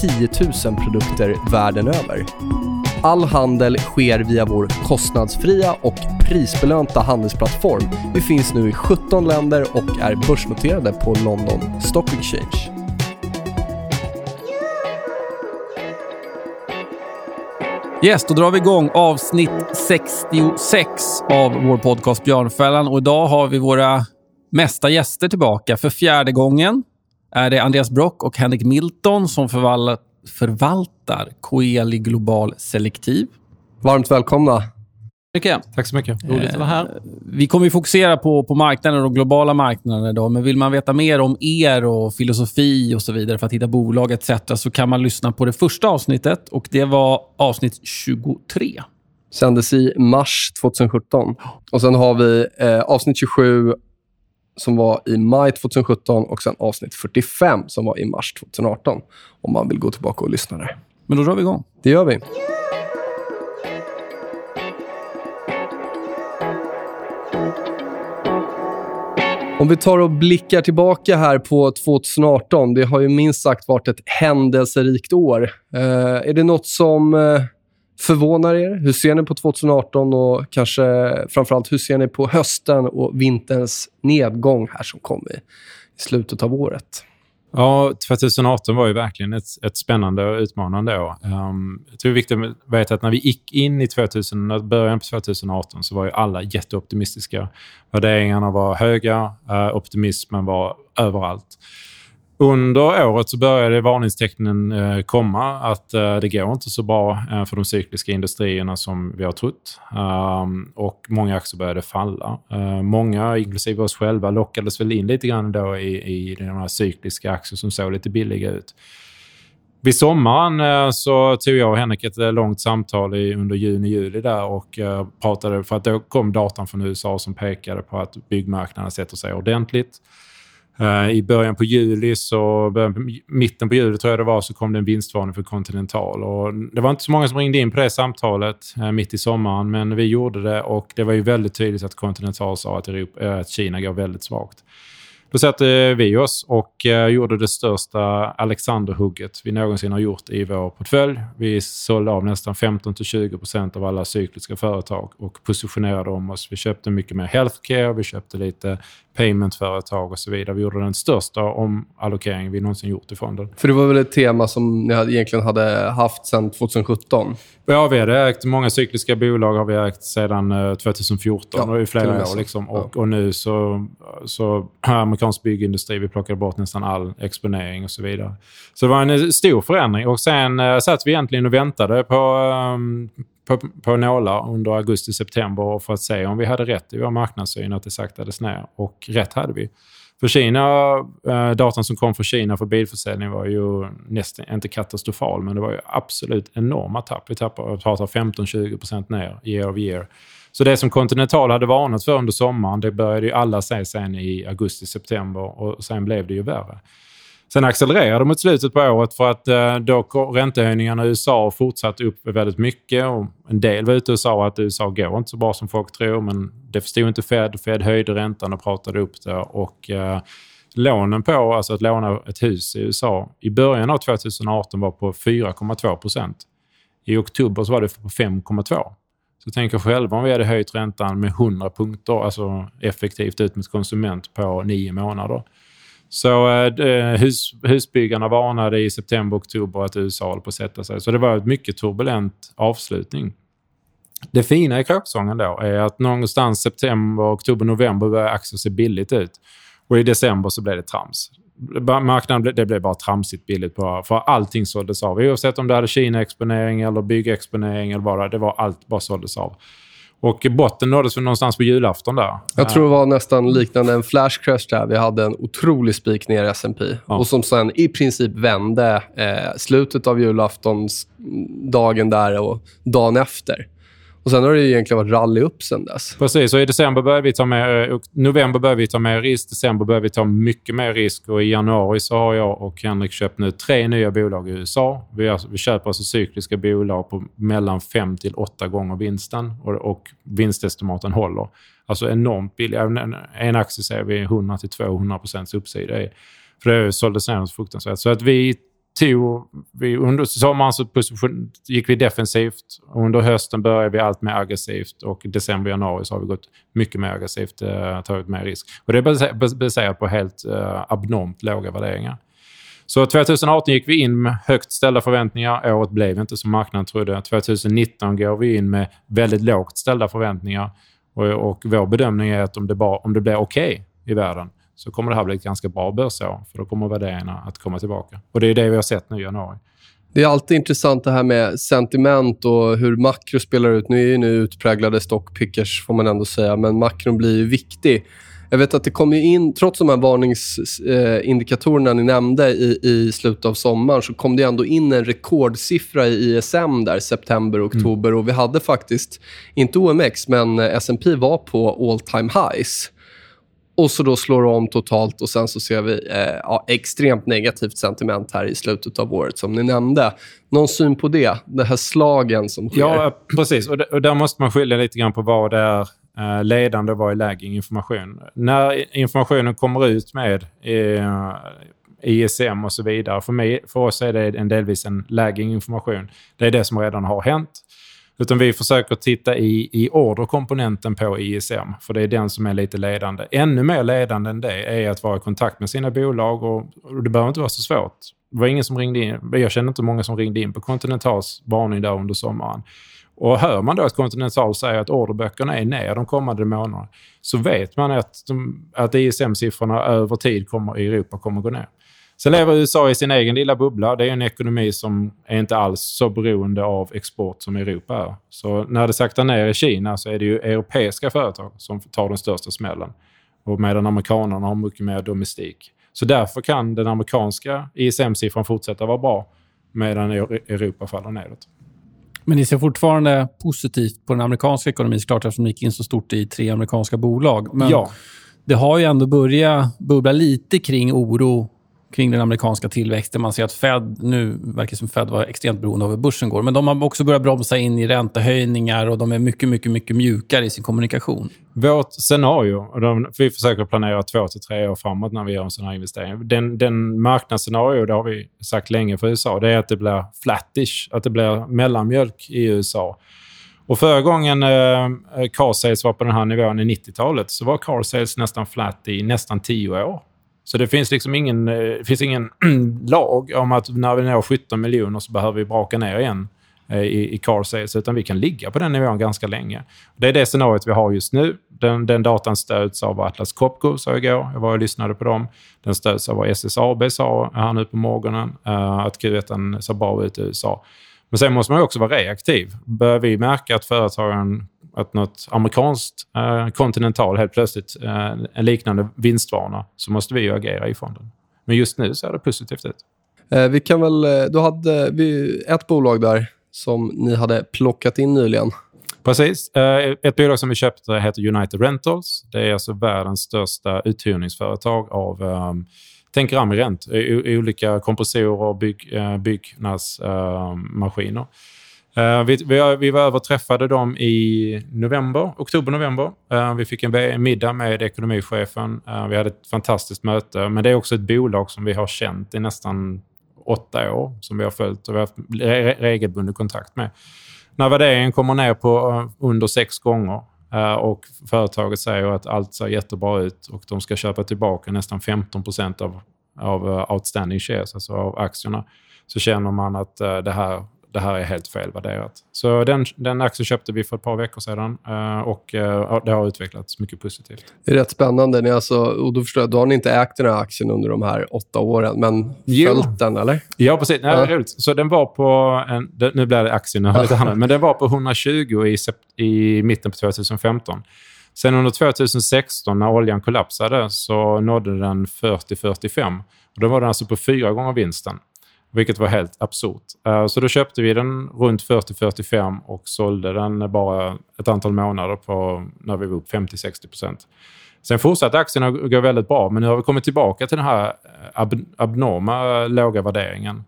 10 000 produkter världen över. All handel sker via vår kostnadsfria och prisbelönta handelsplattform. Vi finns nu i 17 länder och är börsnoterade på London Stock Exchange. Yes, då drar vi igång avsnitt 66 av vår podcast Björnfällan. Och idag har vi våra mesta gäster tillbaka. För fjärde gången är det Andreas Brock och Henrik Milton som förval förvaltar Coeli Global Selektiv. Varmt välkomna. Mycket. Tack så mycket. Roligt att vara här. Vi kommer ju fokusera på, på marknaden och globala marknaden idag. Men vill man veta mer om er och filosofi och så vidare för att hitta bolag etc. så kan man lyssna på det första avsnittet. och Det var avsnitt 23. Sändes i mars 2017. Och Sen har vi eh, avsnitt 27 som var i maj 2017 och sen avsnitt 45 som var i mars 2018. Om man vill gå tillbaka och lyssna där. Men då drar vi igång. Det gör vi. Om vi tar och blickar tillbaka här på 2018. Det har ju minst sagt varit ett händelserikt år. Eh, är det nåt som eh, förvånar er? Hur ser ni på 2018 och kanske framförallt hur ser ni på hösten och vinterns nedgång här som kom i, i slutet av året? Ja, 2018 var ju verkligen ett, ett spännande och utmanande år. Um, jag tror det är viktigt att veta att när vi gick in i 2000, början på 2018 så var ju alla jätteoptimistiska. Värderingarna var höga, uh, optimismen var överallt. Under året så började varningstecknen eh, komma att eh, det går inte så bra eh, för de cykliska industrierna som vi har trott. Ehm, och många aktier började falla. Ehm, många, inklusive oss själva, lockades väl in lite grann då i, i de här cykliska aktier som såg lite billiga ut. Vid sommaren så tog jag och Henrik ett långt samtal i, under juni-juli där och pratade, för att då kom datan från USA som pekade på att byggmarknaden sätter sig ordentligt. Eh, I början på juli, så, mitten på juli tror jag det var, så kom det en vinstvarning för Continental. Och det var inte så många som ringde in på det samtalet eh, mitt i sommaren, men vi gjorde det och det var ju väldigt tydligt att Continental sa att, Europa, eh, att Kina går väldigt svagt. Då satte vi oss och gjorde det största Alexanderhugget vi någonsin har gjort i vår portfölj. Vi sålde av nästan 15-20% av alla cykliska företag och positionerade om oss. Vi köpte mycket mer healthcare, vi köpte lite paymentföretag och så vidare. Vi gjorde den största omallokering vi någonsin gjort i fonden. För det var väl ett tema som ni egentligen hade haft sedan 2017? Ja, vi hade ägt många cykliska bolag har vi ägt sedan 2014 ja, och i flera år. Liksom. Och, och, nu så, så amerikansk byggindustri, vi plockade bort nästan all exponering och så vidare. Så det var en stor förändring. Och sen uh, satt vi egentligen och väntade på, um, på, på nålar under augusti-september för att se om vi hade rätt i vår marknadssyn att det saktades ner. Och rätt hade vi. För Kina, eh, datan som kom från Kina för bilförsäljning var ju nästan, inte katastrofal, men det var ju absolut enorma tapp. Vi tappade, pratar 15-20% ner year of year. Så det som Continental hade varnat för under sommaren, det började ju alla se sen i augusti-september och sen blev det ju värre. Sen accelererade mot slutet på året för att eh, då räntehöjningarna i USA fortsatte upp väldigt mycket. Och en del var ute och sa att USA går inte så bra som folk tror, men det förstod inte Fed. Fed höjde räntan och pratade upp det. Och, eh, lånen på alltså att låna ett hus i USA i början av 2018 var på 4,2 procent. I oktober så var det på 5,2. Så tänk er själva om vi hade höjt räntan med 100 punkter, alltså effektivt ut mot konsument på nio månader. Så eh, eh, hus, husbyggarna varnade i september, oktober att USA håller på att sätta sig. Så det var en mycket turbulent avslutning. Det fina i kråksången då är att någonstans september, oktober, november började aktier se billigt ut. Och i december så blev det trams. Marknaden det blev bara tramsigt billigt på, för allting såldes av. Oavsett om det hade Kina-exponering eller byggexponering eller vad det var, allt bara såldes av. Och botten nåddes väl någonstans på julafton där. Jag tror det var nästan liknande en flash crash där. Vi hade en otrolig spik ner i S&P ja. och som sen i princip vände eh, slutet av julaftons dagen där och dagen efter. Och Sen har det egentligen varit rally upp sen dess. Precis, och i december började vi ta mer, eh, november började vi ta mer risk, december började vi ta mycket mer risk och i januari så har jag och Henrik köpt nu tre nya bolag i USA. Vi, har, vi köper alltså cykliska bolag på mellan fem till åtta gånger vinsten och, och vinstestimaten håller. Alltså enormt billiga. En, en aktie ser vi 100 till 200 procents uppsida i. För det såldes ner något fruktansvärt. Så att vi tog vi under sommaren så gick vi defensivt. Under hösten började vi allt mer aggressivt och i december, januari så har vi gått mycket mer aggressivt, eh, tagit mer risk. Och det är baserat på helt eh, abnormt låga värderingar. Så 2018 gick vi in med högt ställda förväntningar. Året blev inte som marknaden trodde. 2019 går vi in med väldigt lågt ställda förväntningar. Och, och vår bedömning är att om det, bara, om det blir okej okay i världen så kommer det här bli ett ganska bra börsår. För då kommer värderingarna att komma tillbaka. Och det är det vi har sett nu i januari. Det är alltid intressant det här med sentiment och hur makro spelar ut. Nu är ju nu utpräglade stockpickers, får man ändå säga, men makron blir ju viktig. Jag vet att det kom in, trots de här varningsindikatorerna ni nämnde i, i slutet av sommaren, så kom det ändå in en rekordsiffra i ISM där, september och mm. oktober. Mm. Och vi hade faktiskt, inte OMX, men S&P var på all time highs. Och så då slår det om totalt och sen så ser vi eh, ja, extremt negativt sentiment här i slutet av året, som ni nämnde. Någon syn på det? De här slagen som sker? Ja, precis. Och, och där måste man skilja lite grann på vad det är eh, ledande och vad är lagging information. När informationen kommer ut med eh, ISM och så vidare, för, mig, för oss är det en delvis en lagging information. Det är det som redan har hänt. Utan vi försöker titta i, i orderkomponenten på ISM, för det är den som är lite ledande. Ännu mer ledande än det är att vara i kontakt med sina bolag och, och det behöver inte vara så svårt. Det var ingen som ringde in. Jag känner inte många som ringde in på Continentals varning där under sommaren. Och hör man då att Continental säger att orderböckerna är ner de kommande månaderna så vet man att, att ISM-siffrorna över tid kommer, i Europa kommer gå ner. Sen lever USA i sin egen lilla bubbla. Det är en ekonomi som är inte alls så beroende av export som Europa är. Så när det saktar ner i Kina så är det ju europeiska företag som tar den största smällen. Och medan amerikanerna har mycket mer domestik. Så därför kan den amerikanska ISM-siffran fortsätta vara bra medan Europa faller nedåt. Men ni ser fortfarande positivt på den amerikanska ekonomin, såklart eftersom ni gick in så stort i tre amerikanska bolag. Men ja. det har ju ändå börjat bubbla lite kring oro kring den amerikanska tillväxten. Man ser att Fed, nu verkar som Fed var extremt beroende av hur börsen går, men de har också börjat bromsa in i räntehöjningar och de är mycket, mycket, mycket mjukare i sin kommunikation. Vårt scenario, och de, vi försöker planera två till tre år framåt när vi gör en sån här investering. Den, den marknadsscenario, det har vi sagt länge för USA, det är att det blir flattish, att det blir mellanmjölk i USA. Och förra gången eh, eh car sales var på den här nivån i 90-talet så var car sales nästan flat i nästan tio år. Så det finns liksom ingen, eh, finns ingen lag om att när vi når 17 miljoner så behöver vi braka ner igen eh, i, i car sales, utan vi kan ligga på den nivån ganska länge. Det är det scenariot vi har just nu. Den, den datan stöds av Atlas Copco, sa jag igår. Jag var och lyssnade på dem. Den stöds av vad SSAB sa här nu på morgonen, eh, att Q1 ser bra ut i USA. Men sen måste man också vara reaktiv. Börjar vi märka att företagen att något amerikanskt eh, Continental helt plötsligt eh, en liknande vinstvana så måste vi ju agera i fonden. Men just nu ser det positivt ut. Eh, vi kan väl, du hade vi, ett bolag där som ni hade plockat in nyligen. Precis. Ett bolag som vi köpte heter United Rentals. Det är alltså världens största uthyrningsföretag av um, Tänk Ramirent, olika kompressorer och bygg, byggnadsmaskiner. Uh, Eh, vi, vi, vi, var över och träffade dem i november, oktober-november. Eh, vi fick en middag med ekonomichefen. Eh, vi hade ett fantastiskt möte. Men det är också ett bolag som vi har känt i nästan åtta år, som vi har följt och vi har haft re regelbunden kontakt med. När värderingen kommer ner på under sex gånger och företaget säger att allt ser jättebra ut och de ska köpa tillbaka nästan 15 av, av outstanding shares, alltså av aktierna, så känner man att det här det här är helt felvärderat. Så den, den aktien köpte vi för ett par veckor sedan uh, och uh, det har utvecklats mycket positivt. Det är rätt spännande. Ni alltså, och då förstår jag, då har ni inte ägt den här aktien under de här åtta åren, men följt den, eller? Ja, precis. Nej, ja. Så den var på... En, nu blir det aktien, lite annat, men den var på 120 i, i mitten på 2015. Sen under 2016 när oljan kollapsade så nådde den 40-45. Då var den alltså på fyra gånger vinsten. Vilket var helt absurt. Eh, så då köpte vi den runt 40-45 och sålde den bara ett antal månader på när vi var upp 50-60% Sen fortsatte aktien att gå väldigt bra, men nu har vi kommit tillbaka till den här eh, ab abnorma låga värderingen.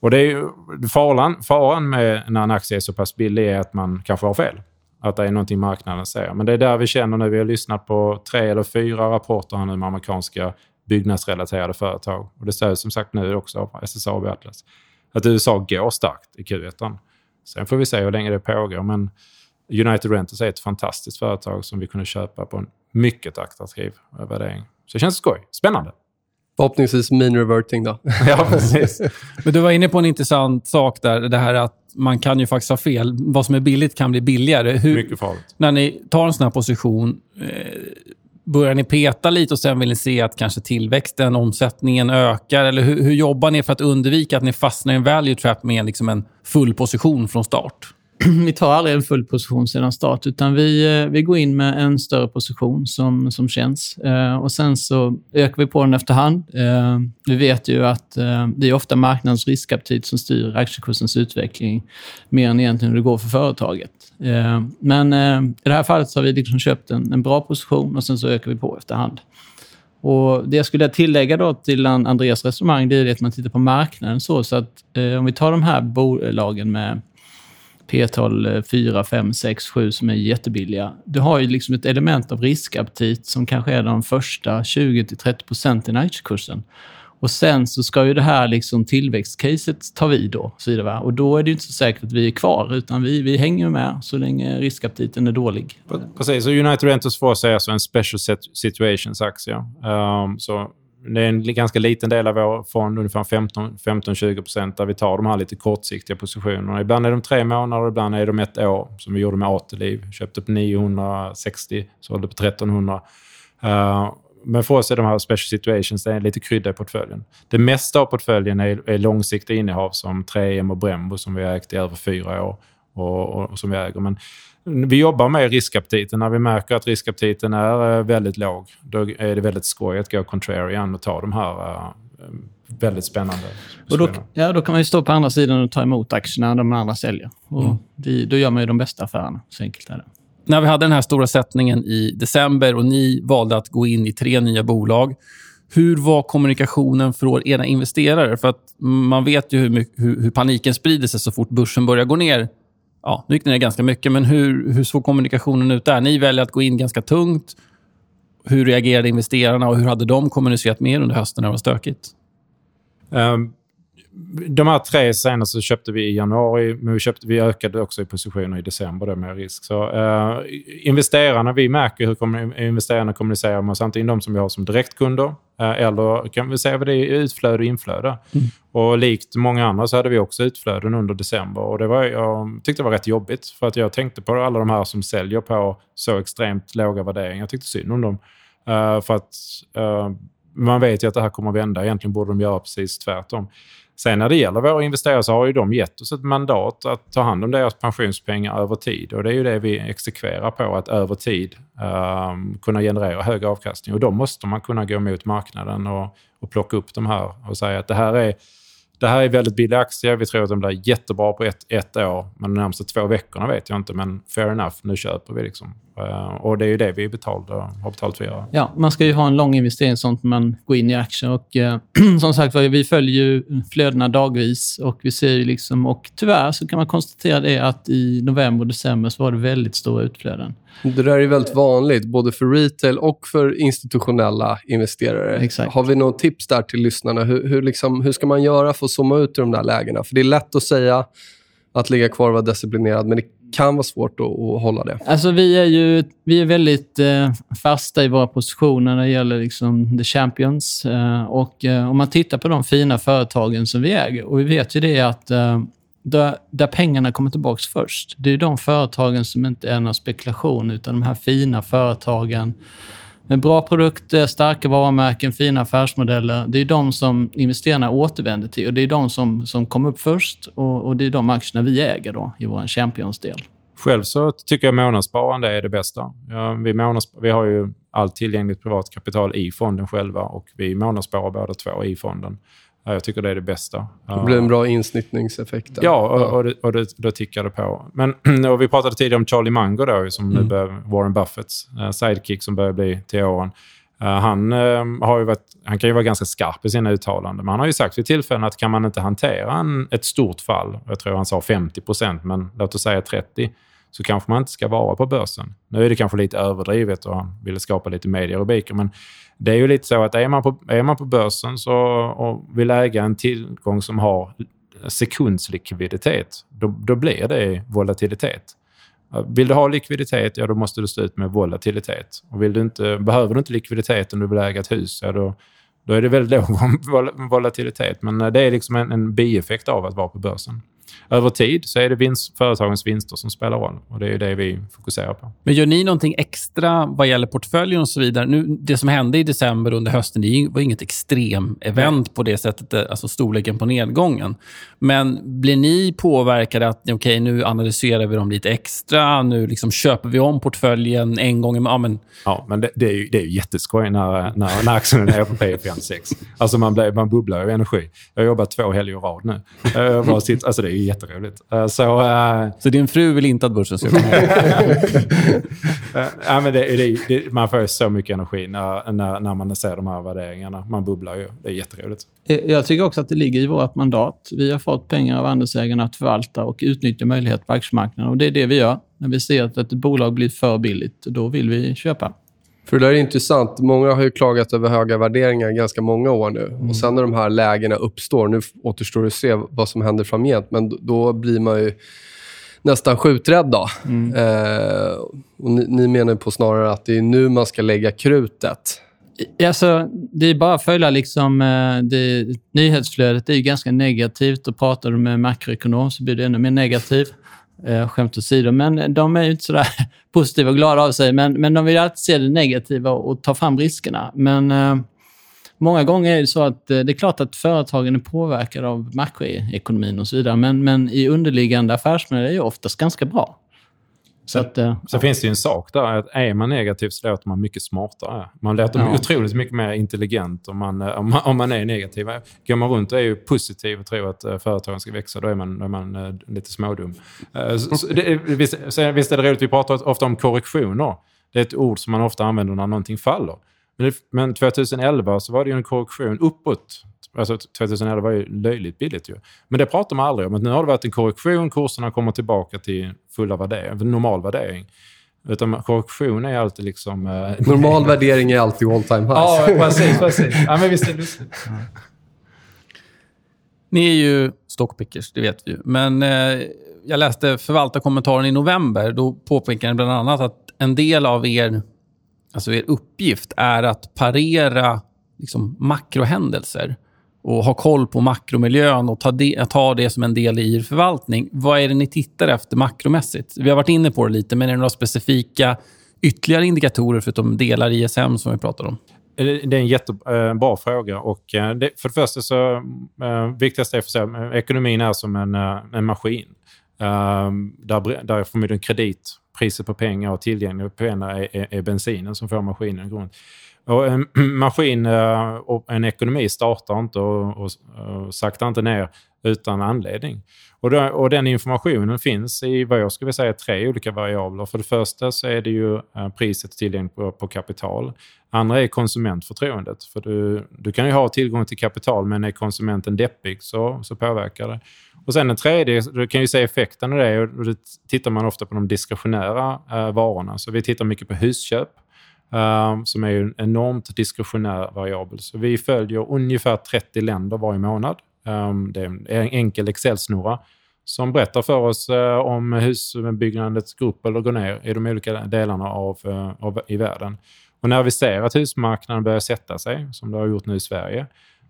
Och det är faran, faran med när en aktie är så pass billig är att man kanske har fel. Att det är någonting marknaden säger. Men det är där vi känner nu. Vi har lyssnat på tre eller fyra rapporter här nu med amerikanska byggnadsrelaterade företag. Och det sägs som sagt nu också av SSAB och Atlas. Att USA går starkt i Q1. Sen får vi se hur länge det pågår. Men United Rentals är ett fantastiskt företag som vi kunde köpa på en mycket attraktiv värdering. Så det känns skoj. Spännande. Förhoppningsvis mean reverting då. ja, precis. Men du var inne på en intressant sak där. Det här att man kan ju faktiskt ha fel. Vad som är billigt kan bli billigare. Hur, Mycket farligt. När ni tar en sån här position, eh, börjar ni peta lite och sen vill ni se att kanske tillväxten, omsättningen ökar? Eller hur, hur jobbar ni för att undvika att ni fastnar i en value trap med liksom en full position från start? vi tar aldrig en full position sedan start, utan vi, eh, vi går in med en större position som, som känns. Eh, och Sen så ökar vi på den efterhand. Eh, vi vet ju att eh, det är ofta marknadens riskaptit som styr aktiekursens utveckling mer än egentligen hur det går för företaget. Eh, men eh, i det här fallet så har vi liksom köpt en, en bra position och sen så ökar vi på efterhand. Och det jag skulle tillägga då till Andreas resonemang det är att man tittar på marknaden. så, så att eh, Om vi tar de här bolagen med P-tal 4, 5, 6, 7 som är jättebilliga. Du har ju liksom ett element av riskaptit som kanske är de första 20-30 procenten i aktiekursen. Och sen så ska ju det här liksom tillväxtcaset ta vid då. Och, så vidare, va? och då är det inte så säkert att vi är kvar, utan vi, vi hänger med så länge riskaptiten är dålig. Precis, och United Rentals får sig alltså en special situations-aktie. Um, så det är en ganska liten del av vår fond, ungefär 15-20% där vi tar de här lite kortsiktiga positionerna. Ibland är de tre månader, ibland är de ett år, som vi gjorde med Ateliv. Köpte på 960, sålde på 1300. Uh, eh, men för oss är de här special situations det är lite krydda i portföljen. Det mesta av portföljen är, är långsiktiga innehav som 3M och Brembo som vi har ägt i över fyra år och, och, och som vi äger. Men vi jobbar med riskaptiten. När vi märker att riskaptiten är eh, väldigt låg, då är det väldigt skoj att gå contrarian och ta de här uh, väldigt spännande och då, ja, då kan man ju stå på andra sidan och ta emot aktierna när de andra säljer. Och mm. det, då gör man ju de bästa affärerna. Så enkelt är det. När vi hade den här stora sättningen i december och ni valde att gå in i tre nya bolag. Hur var kommunikationen för era investerare? För att man vet ju hur, hur, hur paniken sprider sig så fort börsen börjar gå ner ja, nu gick det ner ganska mycket, men hur, hur såg kommunikationen ut där? Ni väljer att gå in ganska tungt. Hur reagerade investerarna och hur hade de kommunicerat med er under hösten när det var stökigt? Um, de här tre senaste köpte vi i januari, men vi, köpte, vi ökade också i positioner i december då med risk. Så, uh, investerarna, vi märker hur investerarna kommunicerar med oss, antingen de som vi har som direktkunder uh, eller kan vi säga vad det är utflöde och inflöde. Mm. Och likt många andra så hade vi också utflöden under december och det var, jag tyckte det var rätt jobbigt för att jag tänkte på alla de här som säljer på så extremt låga värderingar. Jag tyckte synd om dem. Uh, för att man vet ju att det här kommer att vända. Egentligen borde de göra precis tvärtom. Sen när det gäller våra investerare så har ju de gett oss ett mandat att ta hand om deras pensionspengar över tid. Och det är ju det vi exekverar på, att över tid um, kunna generera hög avkastning. Och då måste man kunna gå mot marknaden och, och plocka upp de här och säga att det här är det här är väldigt billiga aktier. Vi tror att de blir jättebra på ett, ett år. Men de närmaste två veckorna vet jag inte. Men fair enough, nu köper vi. liksom. Uh, och det är ju det vi betalade, har betalt för att göra. Ja, man ska ju ha en lång investering sånt man går in i aktier. Och, uh, som sagt vi följer ju flödena dagvis. Och vi ser liksom, och tyvärr så kan man konstatera det att i november och december så var det väldigt stora utflöden. Det där är väldigt vanligt, både för retail och för institutionella investerare. Exakt. Har vi något tips där till lyssnarna? Hur, hur, liksom, hur ska man göra för att zooma ut i de där lägena? För Det är lätt att säga att ligga kvar och vara disciplinerad, men det kan vara svårt att, att hålla det. Alltså, vi är ju vi är väldigt eh, fasta i våra positioner när det gäller liksom, the champions. Eh, och eh, Om man tittar på de fina företagen som vi äger, och vi vet ju det att eh, där, där pengarna kommer tillbaka först. Det är de företagen som inte är någon spekulation, utan de här fina företagen men bra produkter, starka varumärken, fina affärsmodeller. Det är de som investerarna återvänder till och det är de som, som kom upp först och, och det är de aktierna vi äger då i vår Champions-del. Själv så tycker jag månadssparande är det bästa. Ja, vi, månads, vi har ju allt tillgängligt privat kapital i fonden själva och vi månadssparar båda två i fonden. Jag tycker det är det bästa. Det blir en bra insnittningseffekt. Ja, och, och, det, och det, då tickar det på. Men och vi pratade tidigare om Charlie Munger, då, som mm. nu bör, Warren Buffetts uh, sidekick som börjar bli till åren. Uh, han, uh, har ju varit, han kan ju vara ganska skarp i sina uttalanden, men han har ju sagt vid tillfällen att kan man inte hantera en, ett stort fall, jag tror han sa 50 procent, men låt oss säga 30 så kanske man inte ska vara på börsen. Nu är det kanske lite överdrivet och han ville skapa lite medierubriker, men det är ju lite så att är man på, är man på börsen så, och vill äga en tillgång som har sekundslikviditet, då, då blir det volatilitet. Vill du ha likviditet, ja då måste du stå ut med volatilitet. Och vill du inte, behöver du inte likviditet om du vill äga ett hus, ja då, då är det väldigt låg volatilitet. Men eh, det är liksom en, en bieffekt av att vara på börsen över tid så är det vinst, företagens vinster som spelar roll. Och Det är det vi fokuserar på. Men gör ni någonting extra vad gäller portföljen och så vidare? Nu, det som hände i december under hösten det var inget extrem-event på det sättet, eh, alltså storleken på nedgången. Men blir ni påverkade att okay, nu analyserar vi dem lite extra, nu liksom köper vi om portföljen en gång i ja, men... Ja, men det, det, är ju, det är ju jätteskoj när, när, när aktien är nere på P5 6. Alltså man, blir, man bubblar ju energi. Jag har jobbat två helger i rad nu. Jag bara sitter, alltså det är jätteroligt. Uh, så, uh, så din fru vill inte att börsen ska gå ja, men det, det, det, Man får ju så mycket energi när, när, när man ser de här värderingarna. Man bubblar ju. Det är jätteroligt. Jag tycker också att det ligger i vårt mandat. Vi har fått pengar av andelsägarna att förvalta och utnyttja möjligheter på aktiemarknaden. Och det är det vi gör. När vi ser att ett bolag blir för billigt, då vill vi köpa. För det där är intressant. Många har ju klagat över höga värderingar ganska många år nu. Mm. Och Sen när de här lägena uppstår, nu återstår det att se vad som händer framgent, men då blir man ju nästan skjuträdd. Då. Mm. Eh, och ni, ni, menar på snarare att det är nu man ska lägga krutet. Alltså, det är bara att följa liksom, eh, det, nyhetsflödet. Det är ganska negativt och pratar du med makroekonom så blir det ännu mer negativt. Eh, skämt åsido. Men de är ju inte så positiva och glada av sig. Men, men de vill alltid se det negativa och, och ta fram riskerna. Men eh, många gånger är det så att eh, det är klart att företagen är påverkade av makroekonomin och så vidare. Men, men i underliggande affärsmodeller är det oftast ganska bra. Så, att, uh, så ja. finns det ju en sak där. Att är man negativ så låter man mycket smartare. Man låter ja. otroligt mycket mer intelligent om man, om man, om man är negativ. Går man runt och är ju positiv och tror att uh, företagen ska växa, då är man, då är man lite smådum. Så, så det, visst, visst är det roligt, vi pratar ofta om korrektioner. Det är ett ord som man ofta använder när någonting faller. Men, men 2011 så var det ju en korrektion uppåt Alltså 2011 var ju löjligt billigt ju. Men det pratar man aldrig om. Att nu har det varit en korrektion, kurserna kommer tillbaka till fulla värdering, normal värdering. Utan korrektion är alltid liksom... Eh, normal värdering är alltid all time high. Ja, precis. precis. Ja, men visst är det Ni är ju stockpickers, det vet vi ju. Men eh, jag läste förvaltarkommentaren i november. Då påpekade ni bland annat att en del av er, alltså er uppgift är att parera liksom, makrohändelser och ha koll på makromiljön och ta det, ta det som en del i er förvaltning. Vad är det ni tittar efter makromässigt? Vi har varit inne på det lite, men är det några specifika ytterligare indikatorer förutom delar i ISM som vi pratade om? Eh, det är en jättebra eh, fråga. Och eh, det, för det första så äh, viktigast är för att eh, ekonomin är som en, en maskin. Där, där förmodligen kredit, priset på pengar och tillgängliga pengar är, är, är bensinen som får maskinen igång. Och en maskin eh, och en ekonomi startar inte och, och, eh, och saktar inte ner utan anledning. Och, då, och den informationen finns i vad jag skulle säga tre olika variabler. För det första så är det ju eh, priset tillgängligt på, på kapital. Andra är konsumentförtroendet. För du, du kan ju ha tillgång till kapital men är konsumenten deppig så, så påverkar det. Och sen den tredje, du kan ju se effekten av det och då tittar man ofta på de diskretionära eh, varorna. Så vi tittar mycket på husköp. Ehm, som är en enormt diskretionär variabel. Så vi följer ungefär 30 länder varje månad. Ehm, det är en enkel Excel-snurra som berättar för oss eh, om husbyggandet går upp eller går ner i de olika delarna av, eh, av, i världen. Och när vi ser att husmarknaden börjar sätta sig, som det har gjort nu i Sverige,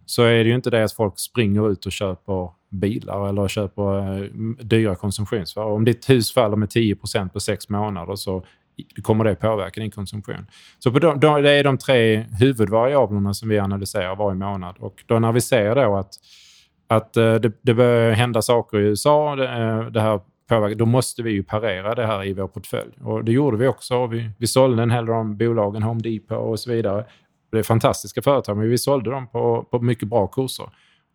så är det ju inte det att folk springer ut och köper bilar eller köper eh, dyra konsumtionsvaror. Om ditt hus faller med 10% på sex månader så kommer det påverka din konsumtion. Så på de, det är de tre huvudvariablerna som vi analyserar varje månad. Och då när vi ser då att, att eh, det, det börjar hända saker i USA, det, eh, det här påverkar, då måste vi ju parera det här i vår portfölj. Och det gjorde vi också. Vi, vi sålde en hel del av bolagen, Home Depot och så vidare. Det är fantastiska företag, men vi sålde dem på, på mycket bra kurser.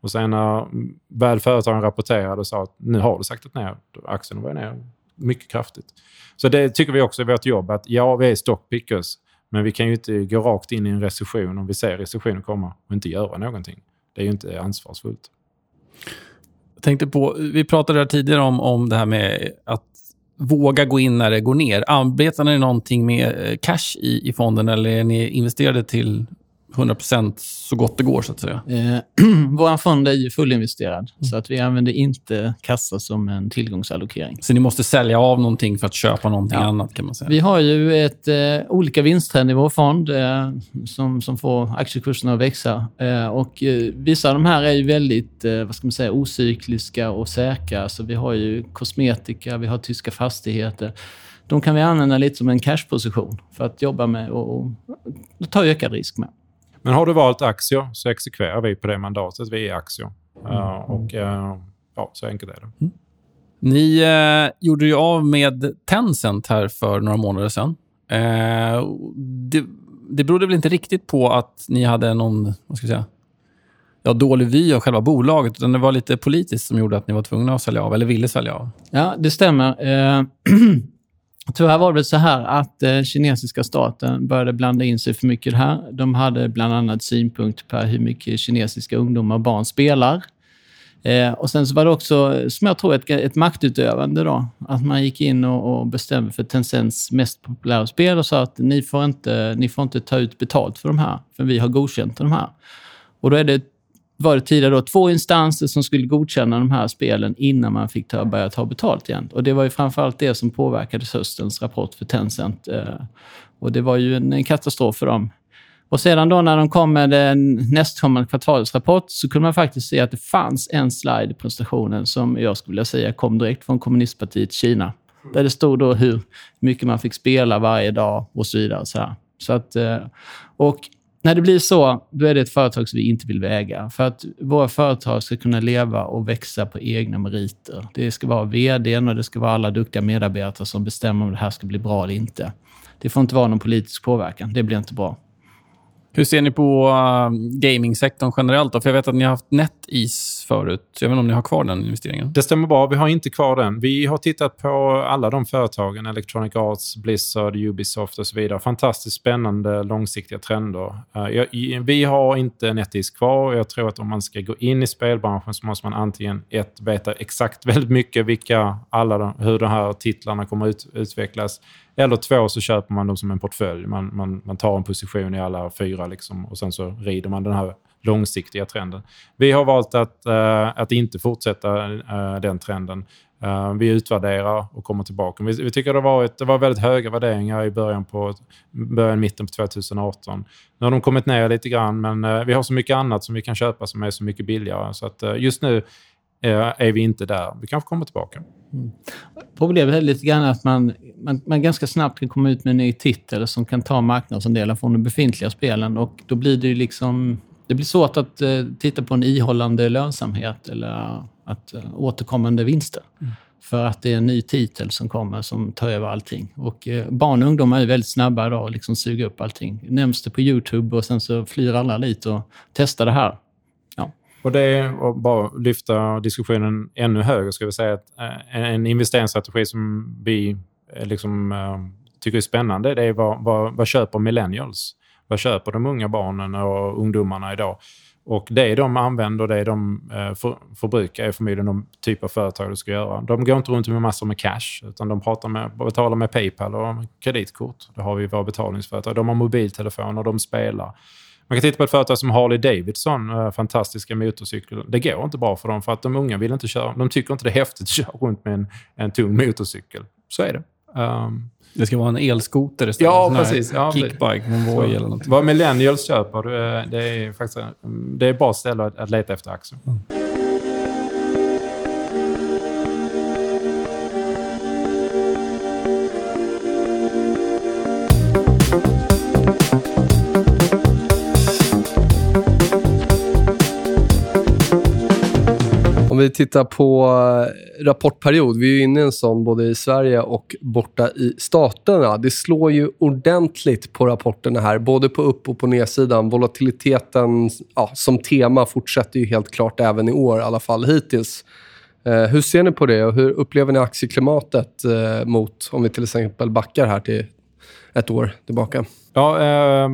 Och sen när väl företagen rapporterade och sa att nu har du saktat ner, aktien var ner mycket kraftigt. Så det tycker vi också i vårt jobb, att ja, vi är stockpickers, men vi kan ju inte gå rakt in i en recession om vi ser recessionen komma och inte göra någonting. Det är ju inte ansvarsfullt. Jag tänkte på, vi pratade tidigare om, om det här med att våga gå in när det går ner. Arbetar ni någonting med eh, cash i, i fonden eller är ni investerade till 100% så gott det går, så att säga? Eh, Vår fond är ju fullinvesterad, mm. så att vi använder inte kassa som en tillgångsallokering. Så ni måste sälja av någonting för att köpa någonting ja. annat, kan man säga? Vi har ju ett, eh, olika vinsttrend i vår fond eh, som, som får aktiekurserna att växa. Eh, och, eh, vissa av de här är ju väldigt eh, vad ska man säga, ocykliska och säkra. Så vi har ju kosmetika, vi har tyska fastigheter de kan vi använda lite som en cashposition för att jobba med och, och ta ökad risk med. Men har du valt aktier så exekverar vi på det mandatet. Vi är aktier. Mm. Uh, och uh, ja, så enkelt är det. Mm. Ni uh, gjorde ju av med Tencent här för några månader sedan. det, det berodde väl inte riktigt på att ni hade någon, vad ska jag säga, ja, dålig vy av själva bolaget, utan det var lite politiskt som gjorde att ni var tvungna att sälja av, eller ville sälja av? Ja, det stämmer. Tyvärr var det så här att eh, kinesiska staten började blanda in sig för mycket i det här. De hade bland annat synpunkt på hur mycket kinesiska ungdomar och barn spelar. Eh, och Sen så var det också, som jag tror, ett, ett maktutövande. Då. Att man gick in och, och bestämde för Tencents mest populära spel och sa att ni får, inte, ni får inte ta ut betalt för de här, för vi har godkänt de här. Och Då är det var det tidigare då två instanser som skulle godkänna de här spelen innan man fick ta, börja ta betalt igen. Och Det var ju framförallt det som påverkade höstens rapport för Tencent. Eh, och Det var ju en, katastrof för dem. Och sedan då när de kom med nästkommande kvartalsrapport så kunde man faktiskt se att det fanns en slide i presentationen som jag skulle vilja säga kom direkt från kommunistpartiet Kina. Där det stod då hur mycket man fick spela varje dag och så vidare. Så, här. så att, eh, och när det blir så, då är det ett företag som vi inte vill äga. För att våra företag ska kunna leva och växa på egna meriter. Det ska vara vdn och det ska vara alla duktiga medarbetare som bestämmer om det här ska bli bra eller inte. Det får inte vara någon politisk påverkan. Det blir inte bra. Hur ser ni på eh, gamingsektorn generellt? Då? För Jag vet att ni har haft NetEase förut. Jag vet inte om ni har kvar den investeringen? Det stämmer bra. Vi har inte kvar den. Vi har tittat på alla de företagen. Electronic Arts, Blizzard, Ubisoft och så vidare. Fantastiskt spännande långsiktiga trender. Eh, vi har inte NetEase kvar. Jag tror att om man ska gå in i spelbranschen så måste man antingen ett, veta exakt väldigt mycket vilka alla de, hur de här titlarna kommer ut, utvecklas. Eller två så köper man dem som en portfölj. Man, man, man tar en position i alla fyra liksom, och sen så rider man den här långsiktiga trenden. Vi har valt att, uh, att inte fortsätta uh, den trenden. Uh, vi utvärderar och kommer tillbaka. Vi, vi tycker det, varit, det var väldigt höga värderingar i början på början, mitten på 2018. Nu har de kommit ner lite grann, men vi har så mycket annat som vi kan köpa som är så mycket billigare. Så att, just nu är vi inte där. Vi kanske kommer tillbaka. Mm. Problemet är lite grann att man, man, man ganska snabbt kan komma ut med en ny titel som kan ta marknadsandelar från de befintliga spelen och då blir det ju liksom... Det blir svårt att uh, titta på en ihållande lönsamhet eller att, uh, återkommande vinster. Mm. För att det är en ny titel som kommer som tar över allting. Och barn och ungdomar är väldigt snabba idag och liksom suga upp allting. Nämns det på YouTube och sen så flyr alla dit och testar det här. Och det är att bara lyfta diskussionen ännu högre, ska vi säga att eh, en investeringsstrategi som vi eh, liksom, eh, tycker är spännande, det är vad, vad, vad köper millennials? Vad köper de unga barnen och ungdomarna idag? Och det de använder, det de eh, för, förbrukar är förmodligen de typ av företag du ska göra. De går inte runt med massor med cash, utan de pratar med, betalar med Paypal och kreditkort. Det har vi våra betalningsföretag. De har mobiltelefoner, de spelar. Man kan titta på ett företag som Harley Davidson, eh, fantastiska motorcyklar. Det går inte bra för dem för att de unga vill inte köra. De tycker inte det är häftigt att köra runt med en, en tung motorcykel. Så är det. Um, det ska vara en elskoter istället. Ja, precis. Ja, kickbike, Monvoy eller något. Vad millennials köper, det är, faktiskt, det är bra ställe att, att leta efter aktier. Mm. Vi tittar på eh, rapportperiod, vi är ju inne i en sån både i Sverige och borta i staterna. Det slår ju ordentligt på rapporterna här, både på upp och på nedsidan. Volatiliteten ja, som tema fortsätter ju helt klart även i år, i alla fall hittills. Eh, hur ser ni på det och hur upplever ni aktieklimatet eh, mot, om vi till exempel backar här till ett år tillbaka? Ja, eh,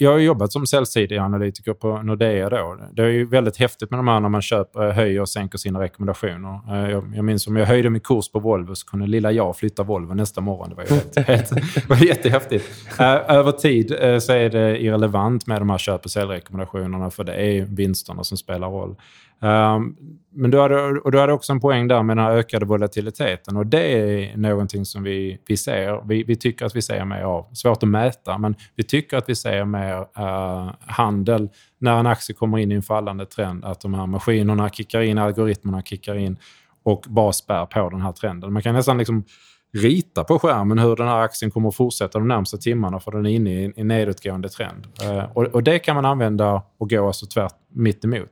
jag har jobbat som säljsidig analytiker på Nordea. Då. Det är ju väldigt häftigt med de här när man köper, höjer och sänker sina rekommendationer. Eh, jag, jag minns om jag höjde min kurs på Volvo så kunde lilla jag flytta Volvo nästa morgon. Det var, ju helt, helt, var jättehäftigt. Eh, över tid eh, så är det irrelevant med de här köp och säljrekommendationerna för det är vinsterna som spelar roll. Um, men du hade, och du hade också en poäng där med den här ökade volatiliteten. Och det är någonting som vi, vi ser. Vi, vi tycker att vi ser mer av. Svårt att mäta, men vi tycker att vi ser mer uh, handel när en aktie kommer in i en fallande trend. Att de här maskinerna kickar in, algoritmerna kickar in och bara spär på den här trenden. Man kan nästan liksom rita på skärmen hur den här aktien kommer att fortsätta de närmsta timmarna för den är inne i en nedåtgående trend. Uh, och, och, det kan man använda och gå alltså tvärt mitt emot.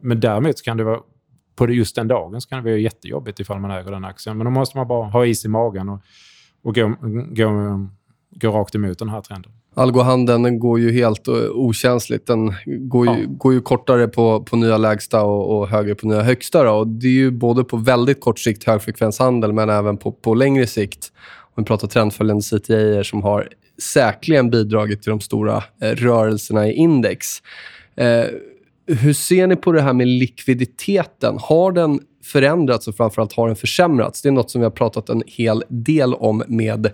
Men däremot kan det vara på just den dagen så kan det vara jättejobbigt ifall man äger den aktien. Men då måste man bara ha is i magen och, och gå, gå, gå rakt emot den här trenden. Algohandeln går ju helt okänsligt. Den går ju, ja. går ju kortare på, på nya lägsta och, och högre på nya högsta. Då. Och det är ju både på väldigt kort sikt högfrekvenshandel, men även på, på längre sikt. Om vi pratar trendföljande CTA som har säkerligen bidragit till de stora eh, rörelserna i index. Eh, hur ser ni på det här med likviditeten? Har den förändrats och framförallt har den försämrats? Det är något som vi har pratat en hel del om med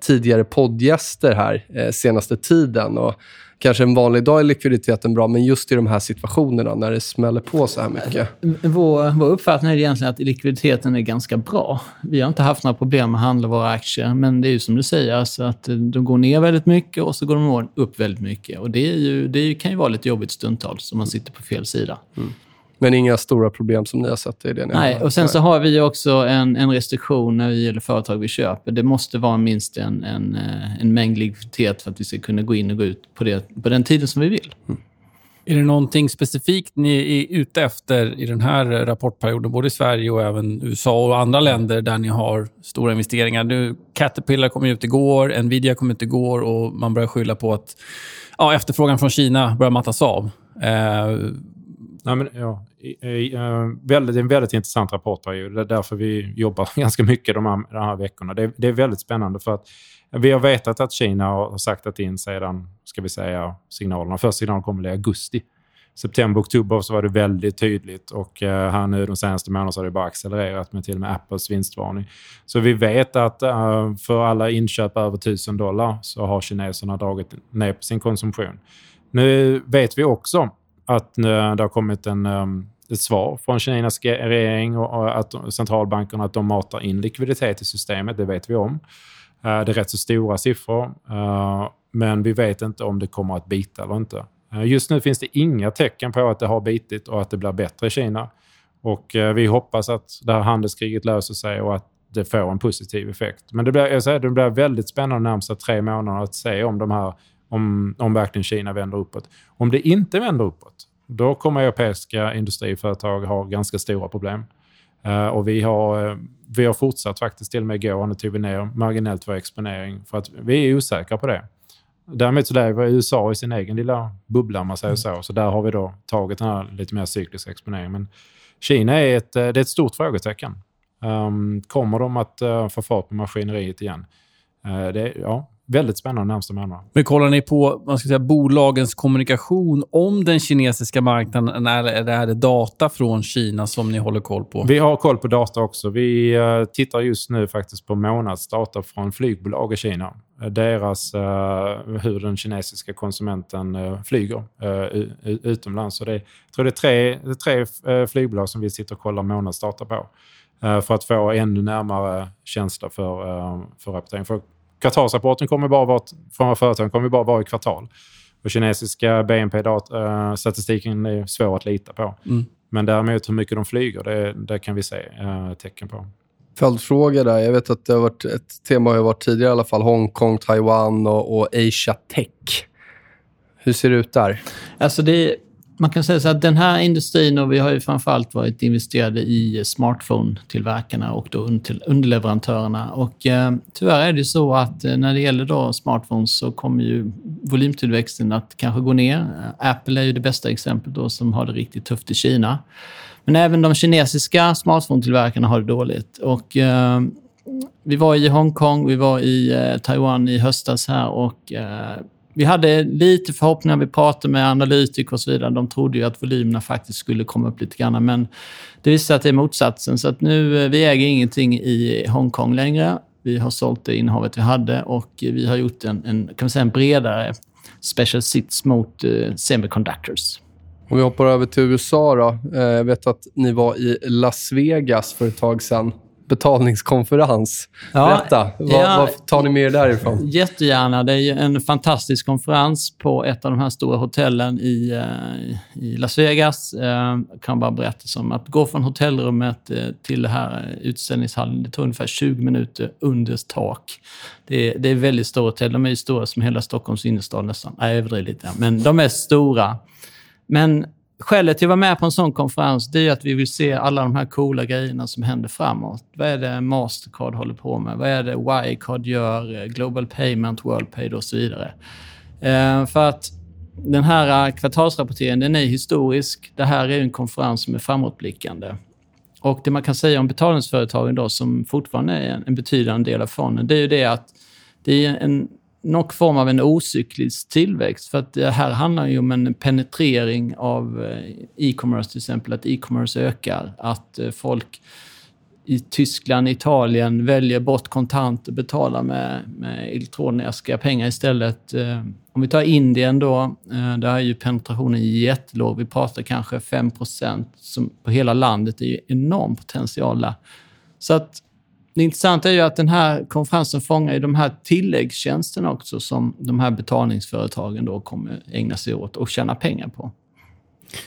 tidigare poddgäster här eh, senaste tiden. Och kanske en vanlig dag är likviditeten bra, men just i de här situationerna när det smäller på så här mycket. Vår, vår uppfattning är egentligen att likviditeten är ganska bra. Vi har inte haft några problem med att handla våra aktier, men det är ju som du säger, alltså att de går ner väldigt mycket och så går de upp väldigt mycket. Och det, ju, det kan ju vara lite jobbigt stundtals om man sitter på fel sida. Mm. Men inga stora problem som ni har sett i det? Nej, och sen så har vi också en, en restriktion när det gäller företag vi köper. Det måste vara minst en, en, eh, en mängd likviditet för att vi ska kunna gå in och gå ut på, det, på den tiden som vi vill. Mm. Är det någonting specifikt ni är ute efter i den här rapportperioden, både i Sverige och även USA och andra länder där ni har stora investeringar? Nu, Caterpillar kom ut igår, Nvidia kom ut igår och man börjar skylla på att ja, efterfrågan från Kina börjar mattas av. Eh, Nej, men, ja, Eh, väldigt, det är en väldigt intressant rapportperiod. Det är därför vi jobbar ganska mycket de här, de här veckorna. Det, det, är väldigt spännande för att vi har vetat att Kina har saktat in sedan, ska vi säga, signalerna. Första signalen kom i augusti. September, oktober så var det väldigt tydligt och eh, här nu de senaste månaderna så har det bara accelererat med till och med Apples vinstvarning. Så vi vet att eh, för alla inköp över 1000 dollar så har kineserna dragit ner på sin konsumtion. Nu vet vi också att det har kommit en, ehm, ett svar från Kinas regering och att centralbankerna att de matar in likviditet i systemet. Det vet vi om. Uh, det är rätt så stora siffror, uh, men vi vet inte om det kommer att bita eller inte. Uh, just nu finns det inga tecken på att det har bitit och att det blir bättre i Kina. Och vi hoppas att det här handelskriget löser sig och att det får en positiv effekt. Men det blir, jag säger, det blir väldigt spännande de närmsta tre månaderna att se om de här om, om verkligen Kina vänder uppåt. Om det inte vänder uppåt, då kommer europeiska industriföretag ha ganska stora problem. Uh, och vi har, uh, vi har fortsatt faktiskt till och med igår, nu tog vi ner marginellt vår exponering för att vi är osäkra på det. Däremot så lever USA i sin egen lilla bubbla, om man säger så. Så där har vi då tagit den här lite mer cykliska exponeringen. Men Kina är ett, eh, det är ett stort frågetecken. Um, kommer de att uh, få fart på maskineriet igen? Uh, det, ja, väldigt spännande närmsta månaderna. Men kollar ni på man ska säga, bolagens kommunikation om den kinesiska marknaden eller är det data från Kina som ni håller koll på? Vi har koll på data också. Vi uh, tittar just nu faktiskt på månadsdata från flygbolag i Kina. Deras, uh, hur den kinesiska konsumenten flyger utomlands. Så det, jag tror det är tre, tre flygbolag som vi sitter och kollar månadsdata på för att få ännu närmare känsla för, för rapportering. För kvartalsrapporten kommer bara vara, från företagen kommer bara vara i kvartal. Och kinesiska BNP-statistiken är svår att lita på. Mm. Men däremot hur mycket de flyger, det, det kan vi se uh, tecken på. Följdfråga där. Jag vet att det har varit ett tema har varit tidigare i alla fall. Hongkong, Taiwan och, och Asia Tech. Hur ser det ut där? Alltså det, man kan säga så att den här industrin, och vi har ju framförallt varit investerade i smartphone-tillverkarna och då underleverantörerna. Och eh, tyvärr är det så att eh, när det gäller då smartphones så kommer ju volymtillväxten att kanske gå ner. Eh, Apple är ju det bästa exemplet då som har det riktigt tufft i Kina. Men även de kinesiska smartphone-tillverkarna har det dåligt. Och, eh, vi var i Hongkong, vi var i eh, Taiwan i höstas här och eh, vi hade lite förhoppningar, vi pratade med analytiker och så vidare. De trodde ju att volymerna faktiskt skulle komma upp lite grann, men det visade sig att det är motsatsen. Så att nu, eh, vi äger ingenting i Hongkong längre. Vi har sålt det innehavet vi hade och vi har gjort en, en, kan man säga, en bredare special sits mot eh, semiconductors. Om vi hoppar över till USA då. Eh, jag vet att ni var i Las Vegas för ett tag sedan betalningskonferens. Ja, Berätta, vad, ja, vad tar ni med er därifrån? Jättegärna. Det är en fantastisk konferens på ett av de här stora hotellen i, eh, i Las Vegas. Eh, jag kan bara berätta som att gå från hotellrummet eh, till det här utställningshallen, det tar ungefär 20 minuter under tak. Det är, det är väldigt stora hotell. De är ju stora som hela Stockholms innerstad nästan. Nej, jag överdriver lite. Men de är stora. Men skälet till att vara med på en sån konferens det är att vi vill se alla de här coola grejerna som händer framåt. Vad är det Mastercard håller på med? Vad är det Wirecard gör? Global Payment, WorldPay och så vidare. Eh, för att den här kvartalsrapporteringen den är historisk. Det här är en konferens som är framåtblickande. Och det man kan säga om betalningsföretagen då, som fortfarande är en betydande del av fonden, det är ju det att det är en någon form av en ocyklisk tillväxt. För att det här handlar ju om en penetrering av eh, e-commerce till exempel, att e-commerce ökar. Att eh, folk i Tyskland, Italien väljer bort kontant och betalar med, med elektroniska pengar istället. Eh, om vi tar Indien då, där är ju penetrationen jättelåg. Vi pratar kanske 5 som på hela landet. Det är ju enorm potential där. Så att det intressanta är ju att den här konferensen fångar ju de här tilläggstjänsterna också som de här betalningsföretagen då kommer ägna sig åt och tjäna pengar på.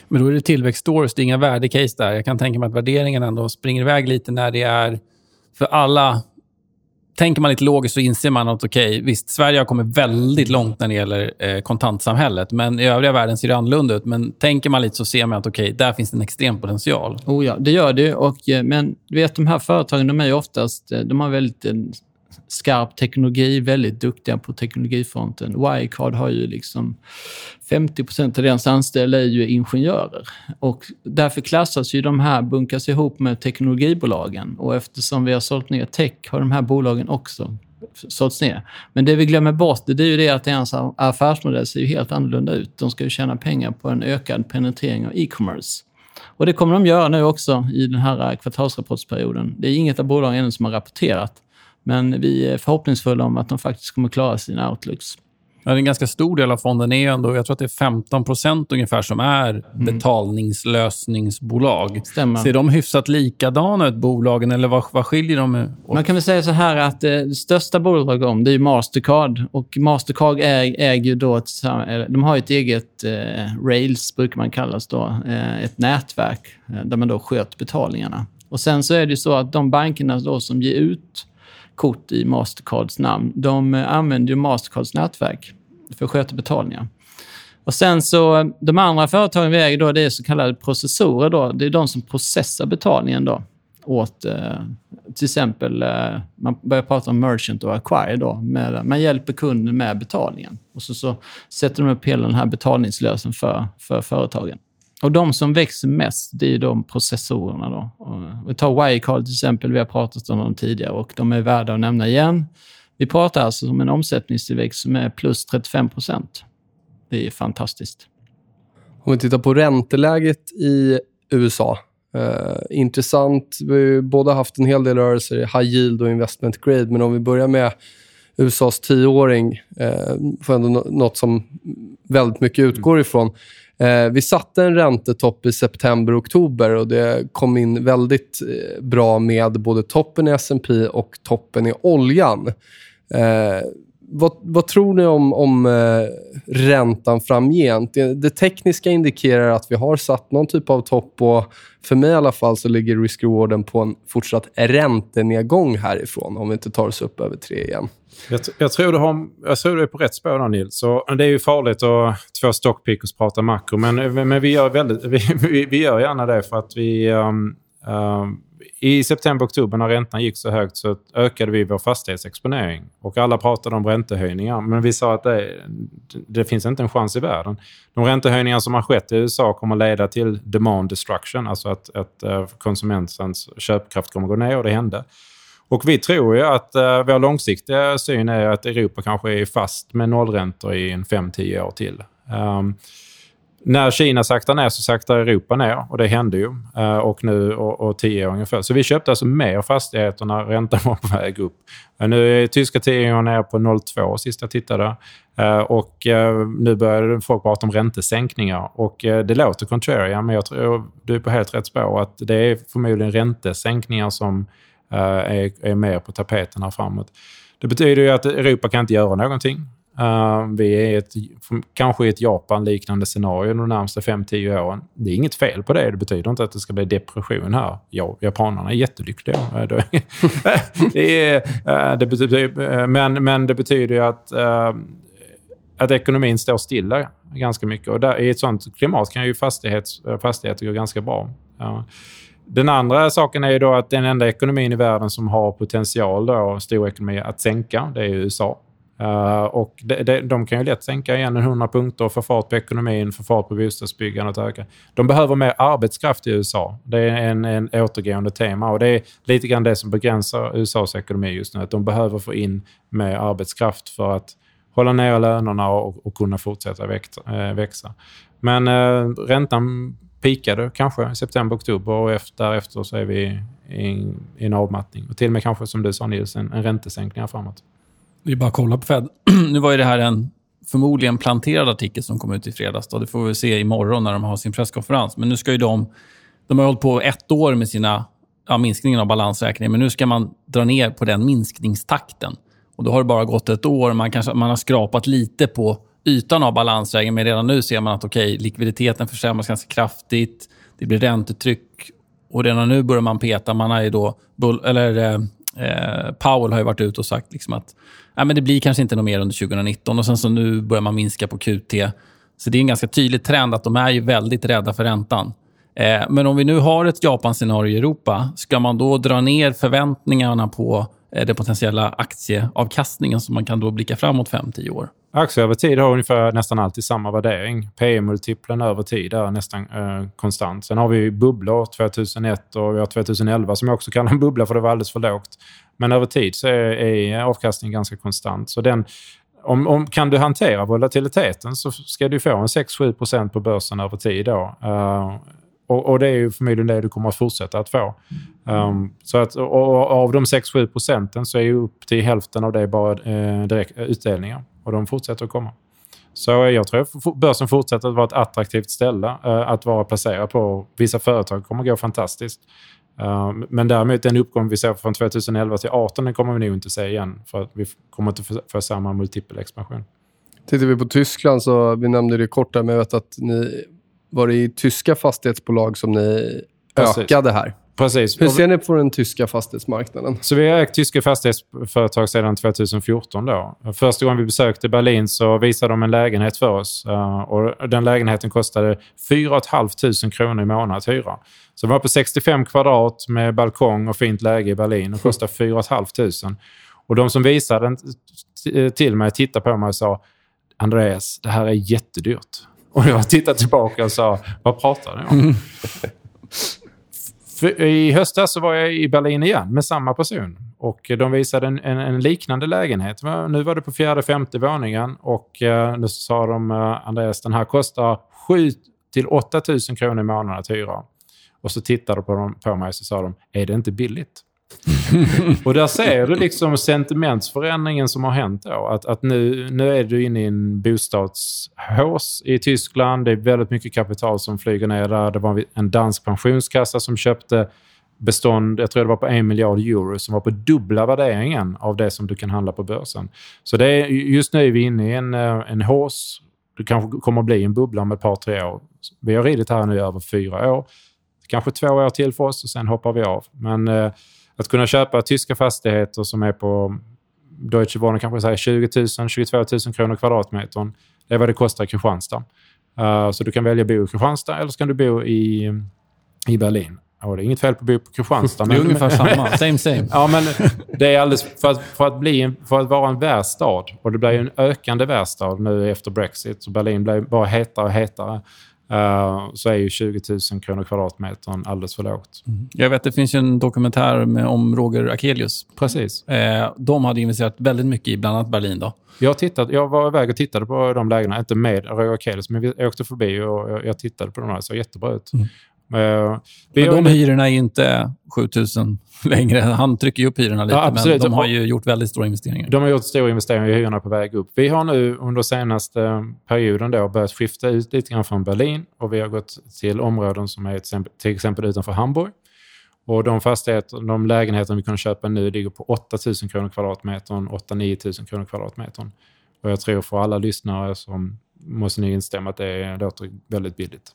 Men då är det tillväxtstories, det är inga värdecase där. Jag kan tänka mig att värderingen ändå springer iväg lite när det är för alla tänker man lite logiskt så inser man att okej, okay, visst, Sverige har kommit väldigt långt när det gäller eh, kontantsamhället, men i övriga världen ser det annorlunda ut. Men tänker man lite så ser man att okej, okay, där finns det en extrem potential. Oh ja, det gör det. Och, eh, men du vet, de här företagen, de är oftast, eh, de har väldigt eh, skarp teknologi, väldigt duktiga på teknologifronten. Wirecard har ju liksom 50 procent av deras anställda är ju ingenjörer. Och därför klassas ju de här, bunkas ihop med teknologibolagen. Och eftersom vi har sålt ner tech har de här bolagen också sålts ner. Men det vi glömmer bort det är ju det att deras affärsmodell ser ju helt annorlunda ut. De ska ju tjäna pengar på en ökad penetrering av e-commerce. Och det kommer de göra nu också i den här kvartalsrapportsperioden. Det är inget av bolagen ännu som har rapporterat. Men vi är förhoppningsfulla om att de faktiskt kommer klara sina outlooks. Ja, en ganska stor del av fonden är ändå, jag tror att det är 15 procent ungefär som är mm. betalningslösningsbolag. Stämmer. Ser de hyfsat likadana ut, bolagen, eller vad, vad skiljer de åt? Man kan väl säga så här att eh, det största bolaget om det är Mastercard. Och Mastercard äger då ett, de har ett eget eh, Rails, brukar man kallas då, eh, ett nätverk eh, där man då sköter betalningarna. Och Sen så är det så att de bankerna då som ger ut kort i Mastercards namn. De eh, använder ju Mastercards nätverk för att sköta betalningar. Och sen så, de andra företagen vi äger då, det är så kallade processorer. Då. Det är de som processar betalningen då åt eh, till exempel, eh, man börjar prata om merchant och acquire då. Med, man hjälper kunden med betalningen och så, så sätter de upp hela den här betalningslösen för, för företagen. Och de som växer mest, det är de processorerna. Då. Vi tar Wirecard till exempel, vi har pratat om dem tidigare och de är värda att nämna igen. Vi pratar alltså om en omsättningstillväxt som är plus 35 procent. Det är fantastiskt. Om vi tittar på ränteläget i USA. Eh, intressant. Vi har båda haft en hel del rörelser i high yield och investment grade. Men om vi börjar med USAs tioåring, eh, får ändå något som väldigt mycket utgår ifrån. Eh, vi satte en räntetopp i september och oktober och det kom in väldigt eh, bra med både toppen i S&P och toppen i oljan. Eh, vad, vad, tror ni om, om eh, räntan framgent? Det, det, tekniska indikerar att vi har satt någon typ av topp och för mig i alla fall så ligger risk-rewarden på en fortsatt räntenedgång härifrån om vi inte tar oss upp över tre igen. Jag, jag, tror du har, jag tror du är på rätt spår där Nils. Så det är ju farligt att två stockpickers prata makro, men, men vi, gör väldigt, vi, vi, vi gör gärna det för att vi... Um, um, i september-oktober när räntan gick så högt så ökade vi vår fastighetsexponering. Och alla pratade om räntehöjningar, men vi sa att det, det finns inte en chans i världen. De räntehöjningar som har skett i USA kommer leda till demand destruction, alltså att, att eh, konsumentens köpkraft kommer gå ner och det hände. Och vi tror ju att eh, vår långsiktiga syn är att Europa kanske är fast med nollräntor i en 5-10 år till. Um, när Kina saktar ner så saktar Europa ner och det hände ju. Uh, och nu och, och tio år ungefär. Så vi köpte alltså mer fastigheter när räntan var på väg upp. Uh, nu är tyska tioåringen nere på 0,2 sist jag tittade. Uh, och eh, nu börjar folk prata om räntesänkningar. Och det låter contrarian, men jag tror du är på helt rätt spår. Att det är förmodligen räntesänkningar som Eh, är, är mer på tapeten här framåt. Det betyder ju att Europa kan inte göra någonting. Uh, vi är ett, kanske i ett Japan-liknande scenario de närmaste 5-10 åren. Det är inget fel på det. Det betyder inte att det ska bli depression här. Ja, japanerna är jättelyckliga. Eh, det är, uh, det betyder, men, men det betyder ju att, att ekonomin står stilla ganska mycket. Och där, I ett sånt klimat kan ju fastighets, fastigheter gå ganska bra. Den andra saken är ju då att den enda ekonomin i världen som har potential, då, stor ekonomi, att sänka, det är USA. Uh, och de, de, de, kan ju lätt sänka igen en 100 punkter och få fart på ekonomin, få fart på bostadsbyggandet och öka. De behöver mer arbetskraft i USA. Det är en, en återgående tema och det är lite grann det som begränsar USAs ekonomi just nu. Att de behöver få in mer arbetskraft för att hålla ner lönerna och, och kunna fortsätta eh, växa. Men äh, räntan pikade kanske i september, oktober och efter, därefter så är vi i, i en avmattning. Och till och med kanske, som du sa Nils, en, en räntesänkning framåt. Det är bara att kolla på Fed. nu var ju det här en förmodligen planterad artikel som kom ut i fredags. Då. Det får vi se imorgon när de har sin presskonferens. Men nu ska ju de... De har hållit på ett år med sina ja, minskningen av balansräkningen, men nu ska man dra ner på den minskningstakten. Och Då har det bara gått ett år. Man, kanske, man har skrapat lite på ytan av balansräkningen, men redan nu ser man att okay, likviditeten försämras ganska kraftigt. Det blir räntetryck och redan nu börjar man peta. Man har ju då, eller, eh, eh, Powell har ju varit ute och sagt liksom att nej, men det blir kanske inte något mer under 2019 och sen så nu börjar man minska på QT. Så det är en ganska tydlig trend att de är ju väldigt rädda för räntan. Eh, men om vi nu har ett Japan-scenario i Europa, ska man då dra ner förväntningarna på eh, den potentiella aktieavkastningen som man kan då blicka framåt 5-10 år? Aktier över tid har ungefär nästan alltid samma värdering. PE-multiplen över tid är nästan eh, konstant. Sen har vi bubblor 2001 och vi har 2011 som jag också kallar en bubbla för det var alldeles för lågt. Men över tid så är, är avkastningen ganska konstant. Så den, om, om, kan du hantera volatiliteten så ska du få en 6-7 på börsen över tid. Då. Uh, och, och, det är ju förmodligen det du kommer att fortsätta att få. Um, så att, och, och av de 6-7 procenten så är ju upp till hälften av det bara eh, direkt, utdelningar. Och de fortsätter att komma. Så jag tror att börsen fortsätter att vara ett attraktivt ställe uh, att vara placerad på. Vissa företag kommer att gå fantastiskt. Uh, men däremot den uppgång vi ser från 2011 till 2018 den kommer vi nog inte se igen. För att vi kommer inte få, samma multipel expansion. Tittar vi på Tyskland så, vi nämnde det kort där, men jag vet att ni var det i tyska fastighetsbolag som ni Precis. ökade här. Precis. Hur ser ni på den tyska fastighetsmarknaden? Så vi har ägt tyska fastighetsföretag sedan 2014. Då. Första gången vi besökte Berlin så visade de en lägenhet för oss. Eh, och den lägenheten kostade 4 500 kronor i månaden att hyra. Så den var på 65 kvadrat med balkong och fint läge i Berlin och kostade 4 500. Och de som visade den till mig tittade på mig och sa Andreas, det här är jättedyrt. Och jag tittade tillbaka och sa, vad pratar ni om? För eh, I höstas så var jag i Berlin igen med samma person. Och eh, de visade en, en, en liknande lägenhet. Nu var det på fjärde, femte våningen och eh, nu sa de, Andreas, den här kostar 7 till 8 000 kronor i månaden att hyra. Och så tittade de på, dem, på mig och så sa de, är det inte billigt? Och där ser du liksom sentimentsförändringen som har hänt då. Att, att nu, nu är du inne i en bostadshås i Tyskland. Det är väldigt mycket kapital som flyger ner där. Det var en dansk pensionskassa som köpte bestånd, jag tror det var på en miljard euro, som var på dubbla värderingen av det som du kan handla på börsen. Så det är, just nu är vi inne i en, eh, en hås. Det kanske kommer att bli en bubbla om ett par, tre år. Vi har ridit här nu i över fyra år. Kanske två år till för oss och sen hoppar vi av. Men eh, att kunna köpa tyska fastigheter som är på Deutsche Wohnen kanske säger 20 000, 22 000 kronor kvadratmetern. Det är vad det kostar i Kristianstad. Uh, så du kan välja att bo i Kristianstad eller så kan du bo i, i Berlin. Och det är inget fel på att bo på Kristianstad. det är men, ungefär samma. Same, same. ja, men det är alldeles... För att, för att, bli en, för att vara en världsstad, och det blir ju en ökande världsstad nu efter Brexit, så Berlin blir bara hetare och hetare. Uh, så är ju 20 000 kronor kvadratmetern alldeles för lågt. Mm. Jag vet, det finns en dokumentär med, om Roger Akelius. Precis. Uh, de hade investerat väldigt mycket i bland annat Berlin. Då. Jag, tittat, jag var iväg och tittade på de lägena, inte med Roger Akelius, men jag åkte förbi och jag, jag tittade på de här. Det såg jättebra ut. Mm. Uh, men de hyrorna är inte 7000 längre. Han trycker ju upp hyrorna lite, ja, men de har ju gjort väldigt stora investeringar. De har gjort stora investeringar i hyrorna på väg upp. Vi har nu under senaste perioden då börjat skifta ut lite grann från Berlin och vi har gått till områden som är till exempel utanför Hamburg. Och de fastigheter, de lägenheter vi kan köpa nu ligger på 8 000 kronor kvadratmetern, 8-9 000 kronor kvadratmetern. Och jag tror för alla lyssnare som måste ni instämma att det låter väldigt billigt.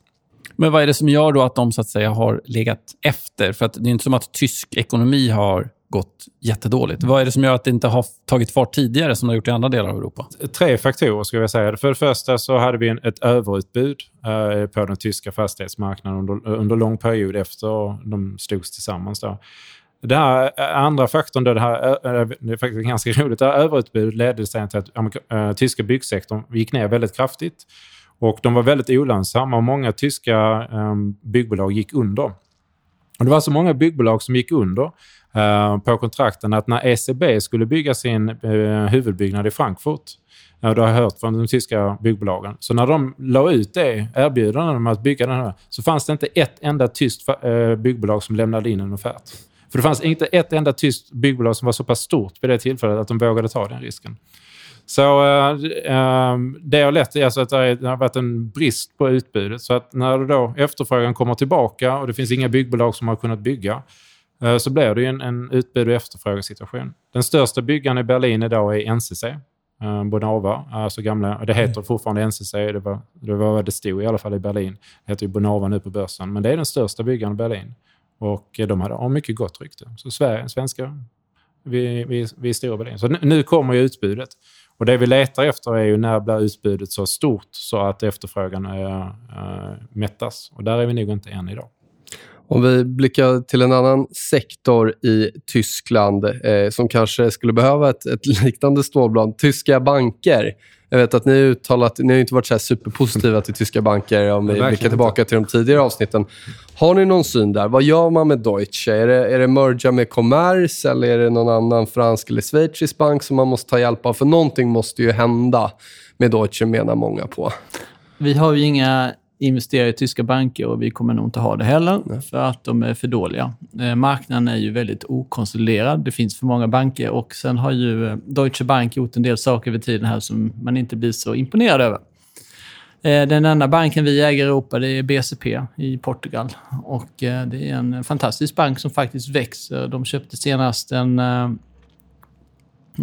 Men vad är det som gör då att de så att säga har legat efter? För att det är inte som att tysk ekonomi har gått jättedåligt. Vad är det som gör att det inte har tagit fart tidigare som det har gjort i andra delar av Europa? Tre faktorer skulle jag säga. För det första så hade vi en, ett överutbud eh, på den tyska fastighetsmarknaden under, under lång period efter de slogs tillsammans. Då. Den här eh, andra faktorn, då, det, här, eh, eh, det är faktiskt ganska roligt, det här överutbudet ledde sen till att äh, tyska byggsektorn gick ner väldigt kraftigt. Och de var väldigt olönsamma och många tyska ehm, byggbolag gick under. Och det var så många byggbolag som gick under eh, på kontrakten att när ECB skulle bygga sin eh, huvudbyggnad i Frankfurt, eh, det har jag hört från de tyska byggbolagen, så när de la ut det erbjudandet om att bygga den här, så fanns det inte ett enda tyskt eh, byggbolag som lämnade in en offert. För det fanns inte ett enda tyskt byggbolag som var så pass stort vid det tillfället att de vågade ta den risken. Så äh, det har lett till alltså att det har varit en brist på utbudet. Så att när då efterfrågan kommer tillbaka och det finns inga byggbolag som har kunnat bygga äh, så blir det en, en utbud och efterfrågesituation. Den största byggaren i Berlin idag är NCC. Uh, Bonava, alltså gamla, det heter fortfarande NCC, det var, det var vad det stod i alla fall i Berlin. Det heter ju Bonava nu på börsen, men det är den största byggaren i Berlin. Och de har mycket gott rykte. Så Sverige, svenska, vi, vi, vi är stora i Berlin. Så nu kommer ju utbudet. Och det vi letar efter är ju när blir utbudet så stort så att efterfrågan äh, mättas. Och där är vi nog inte än idag. Om vi blickar till en annan sektor i Tyskland eh, som kanske skulle behöva ett, ett liknande stålblad. Tyska banker. Jag vet att ni, uttalat, ni har inte varit så superpositiva till tyska banker om vi blickar tillbaka till de tidigare avsnitten. Har ni någon syn där? Vad gör man med Deutsche? Är det, är det merga med Commerce eller är det någon annan fransk eller schweizisk bank som man måste ta hjälp av? För någonting måste ju hända med Deutsche, menar många på. Vi har ju inga investera i tyska banker och vi kommer nog inte ha det heller Nej. för att de är för dåliga. Eh, marknaden är ju väldigt okonsoliderad. Det finns för många banker och sen har ju eh, Deutsche Bank gjort en del saker över tiden här som man inte blir så imponerad över. Eh, den enda banken vi äger i Europa det är BCP i Portugal. Och det är en fantastisk bank som faktiskt växer. De köpte senast en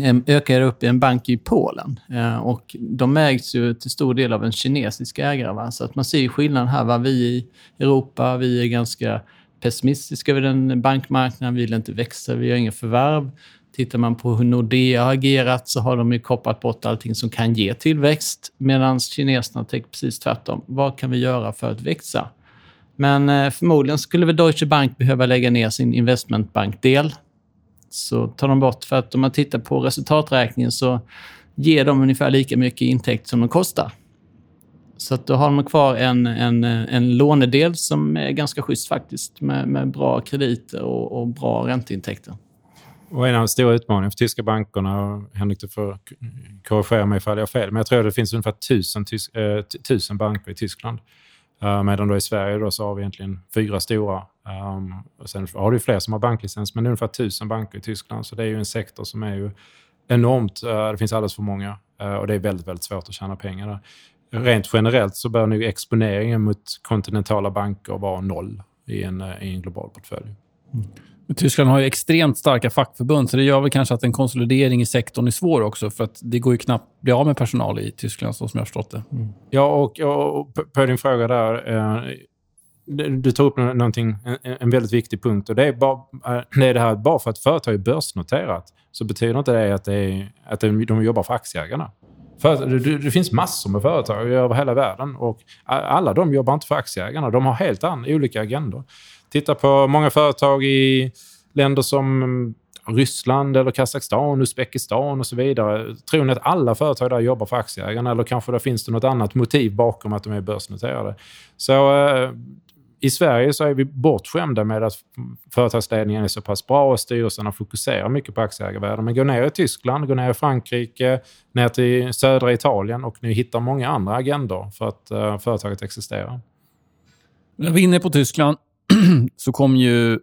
Ehm, ökar upp i en bank i Polen. Ehm, och de ägs ju till stor del av en kinesisk ägare. Va? Så att man ser skillnaden här. Va? Vi i Europa vi är ganska pessimistiska över den bankmarknaden, vi vill inte växa, vi har inga förvärv. Tittar man på hur Nordea har agerat så har de ju kopplat bort allting som kan ge tillväxt medan kineserna tänker precis tvärtom. Vad kan vi göra för att växa? Men eh, förmodligen skulle väl Deutsche Bank behöva lägga ner sin investmentbankdel så tar de bort. För att om man tittar på resultaträkningen så ger de ungefär lika mycket intäkt som de kostar. Så att då har de kvar en, en, en lånedel som är ganska schysst faktiskt med, med bra krediter och, och bra ränteintäkter. Och en av de stora utmaningarna för tyska bankerna, Henrik du får korrigera mig ifall jag har fel, men jag tror att det finns ungefär tusen, eh, tusen banker i Tyskland. Uh, medan då i Sverige då så har vi egentligen fyra stora. Um, och sen har du fler som har banklicens, men det är ungefär tusen banker i Tyskland. Så det är ju en sektor som är ju enormt. Uh, det finns alldeles för många uh, och det är väldigt, väldigt svårt att tjäna pengar där. Rent generellt så bör nog exponeringen mot kontinentala banker vara noll i en, i en global portfölj. Mm. Tyskland har ju extremt starka fackförbund, så det gör väl kanske att en konsolidering i sektorn är svår också. För att det går ju knappt att bli av med personal i Tyskland, så som jag har förstått det. Mm. Ja, och, och, på din fråga där. Du tar upp någonting, en, en väldigt viktig punkt. och det är, bara, eh, det är det här att bara för att företag är börsnoterat så betyder inte det att, det är, att de jobbar för aktieägarna. För, det, det, finns massor med företag över hela världen och alla de jobbar inte för aktieägarna. De har helt an, olika agendor. Titta på många företag i länder som Ryssland eller Kazakstan, Uzbekistan och så vidare. Tror ni att alla företag där jobbar för aktieägarna eller kanske det finns det något annat motiv bakom att de är börsnoterade? Så eh, i Sverige så är vi bortskämda med att företagsledningen är så pass bra och styrelserna fokuserar mycket på aktieägarvärden. Men gå ner i Tyskland, gå ner i Frankrike, ner till södra Italien och ni hittar många andra agendor för att uh, företaget existerar. När vi är inne på Tyskland så kom ju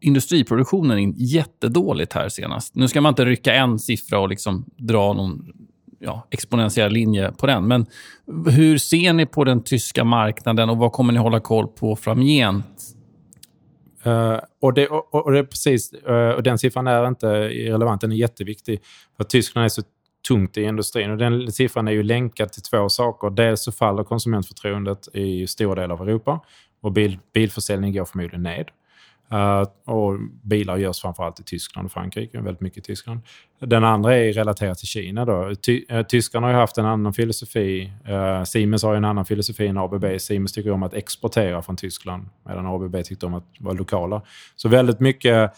industriproduktionen in jättedåligt här senast. Nu ska man inte rycka en siffra och liksom dra någon ja, exponentiell linje på den. Men hur ser ni på den tyska marknaden och vad kommer ni hålla koll på framgent? Uh, och, det, och, och, det är precis, uh, och den siffran är inte irrelevant, den är jätteviktig. För Tyskland är så tungt i industrin. Och den siffran är ju länkad till två saker. Dels så faller konsumentförtroendet i stora delar av Europa och bil, bilförsäljningen går förmodligen ned. Uh, och bilar görs framförallt i Tyskland och Frankrike, väldigt mycket i Tyskland. Den andra är relaterad till Kina. Då. Ty uh, tyskarna har ju haft en annan filosofi. Uh, Siemens har en annan filosofi än ABB. Siemens tycker om att exportera från Tyskland medan ABB tyckte om att vara lokala. Så väldigt mycket,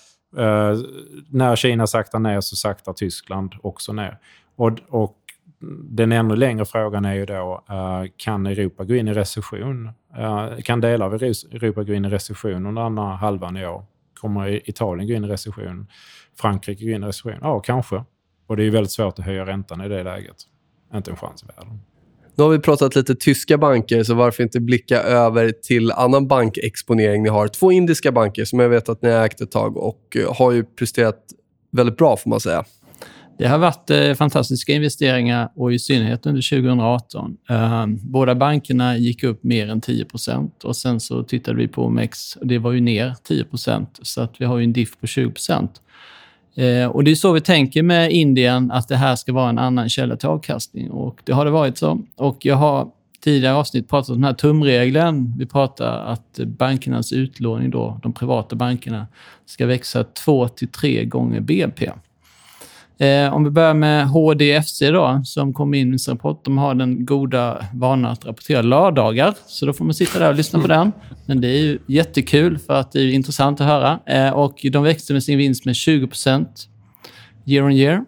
när Kina saktar ner så saktar Tyskland också ner. Och, och den ännu längre frågan är ju då, eh, kan Europa gå in i recession eh, kan delar av Europa gå in i recession under andra halvan i år? Kommer Italien gå in i recession? Frankrike gå in i recession? Ja, kanske. Och det är väldigt svårt att höja räntan i det läget. Inte en chans i världen. Nu har vi pratat lite tyska banker, så varför inte blicka över till annan bankexponering ni har. Två indiska banker som jag vet att ni har ägt ett tag och eh, har ju presterat väldigt bra, får man säga. Det har varit eh, fantastiska investeringar och i synnerhet under 2018. Eh, båda bankerna gick upp mer än 10% och sen så tittade vi på OMX och det var ju ner 10% så att vi har ju en diff på 20 eh, och Det är så vi tänker med Indien, att det här ska vara en annan källa till avkastning och det har det varit så. Och jag har tidigare avsnitt pratat om den här tumregeln. Vi pratar att bankernas utlåning, då, de privata bankerna, ska växa två till tre gånger BNP. Eh, om vi börjar med HDFC då, som kom in i sin rapport. De har den goda vanan att rapportera lördagar, så då får man sitta där och lyssna på den. Men det är ju jättekul för att det är intressant att höra. Eh, och de växte med sin vinst med 20 year on year.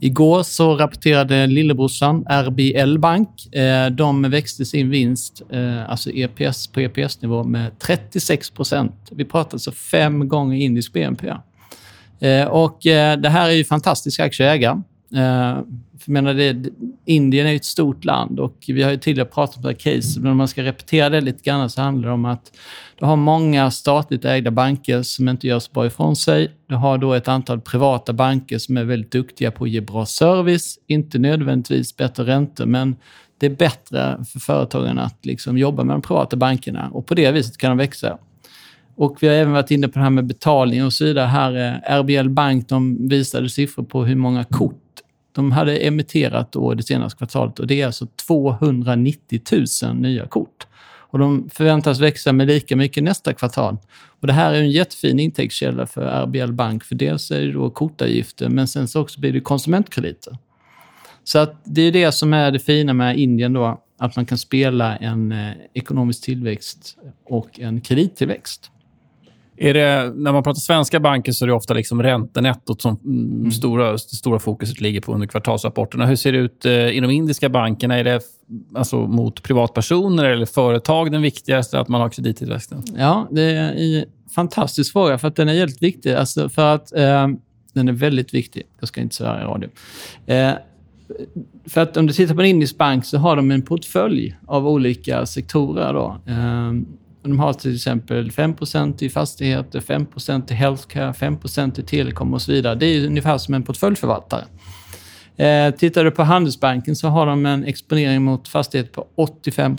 Igår så rapporterade lillebrorsan RBL Bank. Eh, de växte sin vinst, eh, alltså EPS på EPS-nivå, med 36 procent. Vi pratar alltså fem gånger indisk BNP. Eh, och eh, det här är ju fantastiska aktieägare. Eh, för menar det, Indien är ett stort land och vi har ju tidigare pratat om det här case, men om man ska repetera det lite grann så handlar det om att du har många statligt ägda banker som inte gör så bra ifrån sig. Du har då ett antal privata banker som är väldigt duktiga på att ge bra service, inte nödvändigtvis bättre räntor, men det är bättre för företagen att liksom jobba med de privata bankerna och på det viset kan de växa. Och vi har även varit inne på det här med betalning och så vidare. Här, eh, RBL Bank de visade siffror på hur många kort de hade emitterat då det senaste kvartalet och det är alltså 290 000 nya kort. Och de förväntas växa med lika mycket nästa kvartal. Och det här är en jättefin intäktskälla för RBL Bank, för dels är det då kortavgifter, men sen så också blir det konsumentkrediter. Så att det är det som är det fina med Indien då, att man kan spela en eh, ekonomisk tillväxt och en kredittillväxt. Är det, när man pratar svenska banker så är det ofta liksom räntenettot som mm. stora, stora fokuset ligger på under kvartalsrapporterna. Hur ser det ut eh, i de indiska bankerna? Är det alltså, mot privatpersoner eller företag den viktigaste, att man har kredittillväxten? Ja, det är en fantastisk fråga, för att den är väldigt viktig. Alltså för att eh, Den är väldigt viktig. Jag ska inte svära i radio. Eh, för att om du tittar på en indisk bank så har de en portfölj av olika sektorer. Då. De har till exempel 5% i fastigheter, 5% i healthcare, 5% i telekom och så vidare. Det är ungefär som en portföljförvaltare. Eh, tittar du på Handelsbanken så har de en exponering mot fastigheter på 85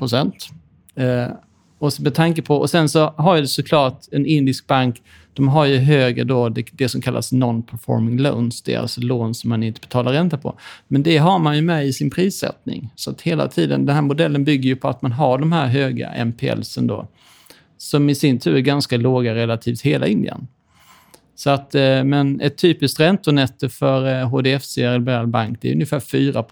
eh, Och, med tanke på, och sen så har ju såklart en indisk bank, de har ju högre då det, det som kallas non-performing loans. Det är alltså lån som man inte betalar ränta på. Men det har man ju med i sin prissättning. Så att hela tiden, den här modellen bygger ju på att man har de här höga NPLsen då. Som i sin tur är ganska låga relativt hela Indien. Så att, eh, men ett typiskt räntonetto för HDFC eh, RBL Bank det är ungefär 4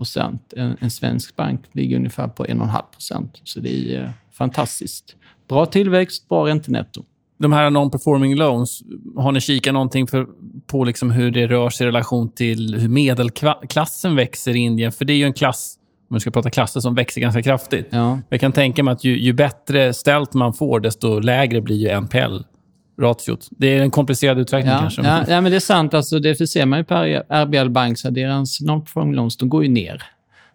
en, en svensk bank ligger ungefär på 1,5% Så det är eh, fantastiskt. Bra tillväxt, bra räntenetto. De här non-performing loans, har ni kikat någonting för, på liksom hur det rör sig i relation till hur medelklassen växer i Indien? För det är ju en klass, om vi ska prata klasser, som växer ganska kraftigt. Ja. Jag kan tänka mig att ju, ju bättre ställt man får, desto lägre blir ju NPL ratiot. Det är en komplicerad utveckling ja, kanske. Ja, ja, men det är sant. Alltså, det ser man ju på RBL Bank, så deras non-performing loans de går ju ner.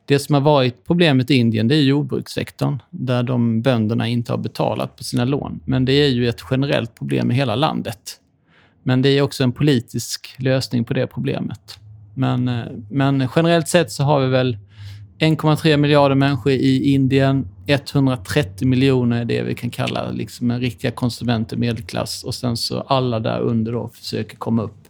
Det som har varit problemet i Indien det är jordbrukssektorn, där de bönderna inte har betalat på sina lån. Men det är ju ett generellt problem i hela landet. Men det är också en politisk lösning på det problemet. Men, eh, men generellt sett så har vi väl 1,3 miljarder människor i Indien. 130 miljoner är det vi kan kalla liksom en riktiga konsumenter, medelklass. Och sen så alla där under då försöker komma upp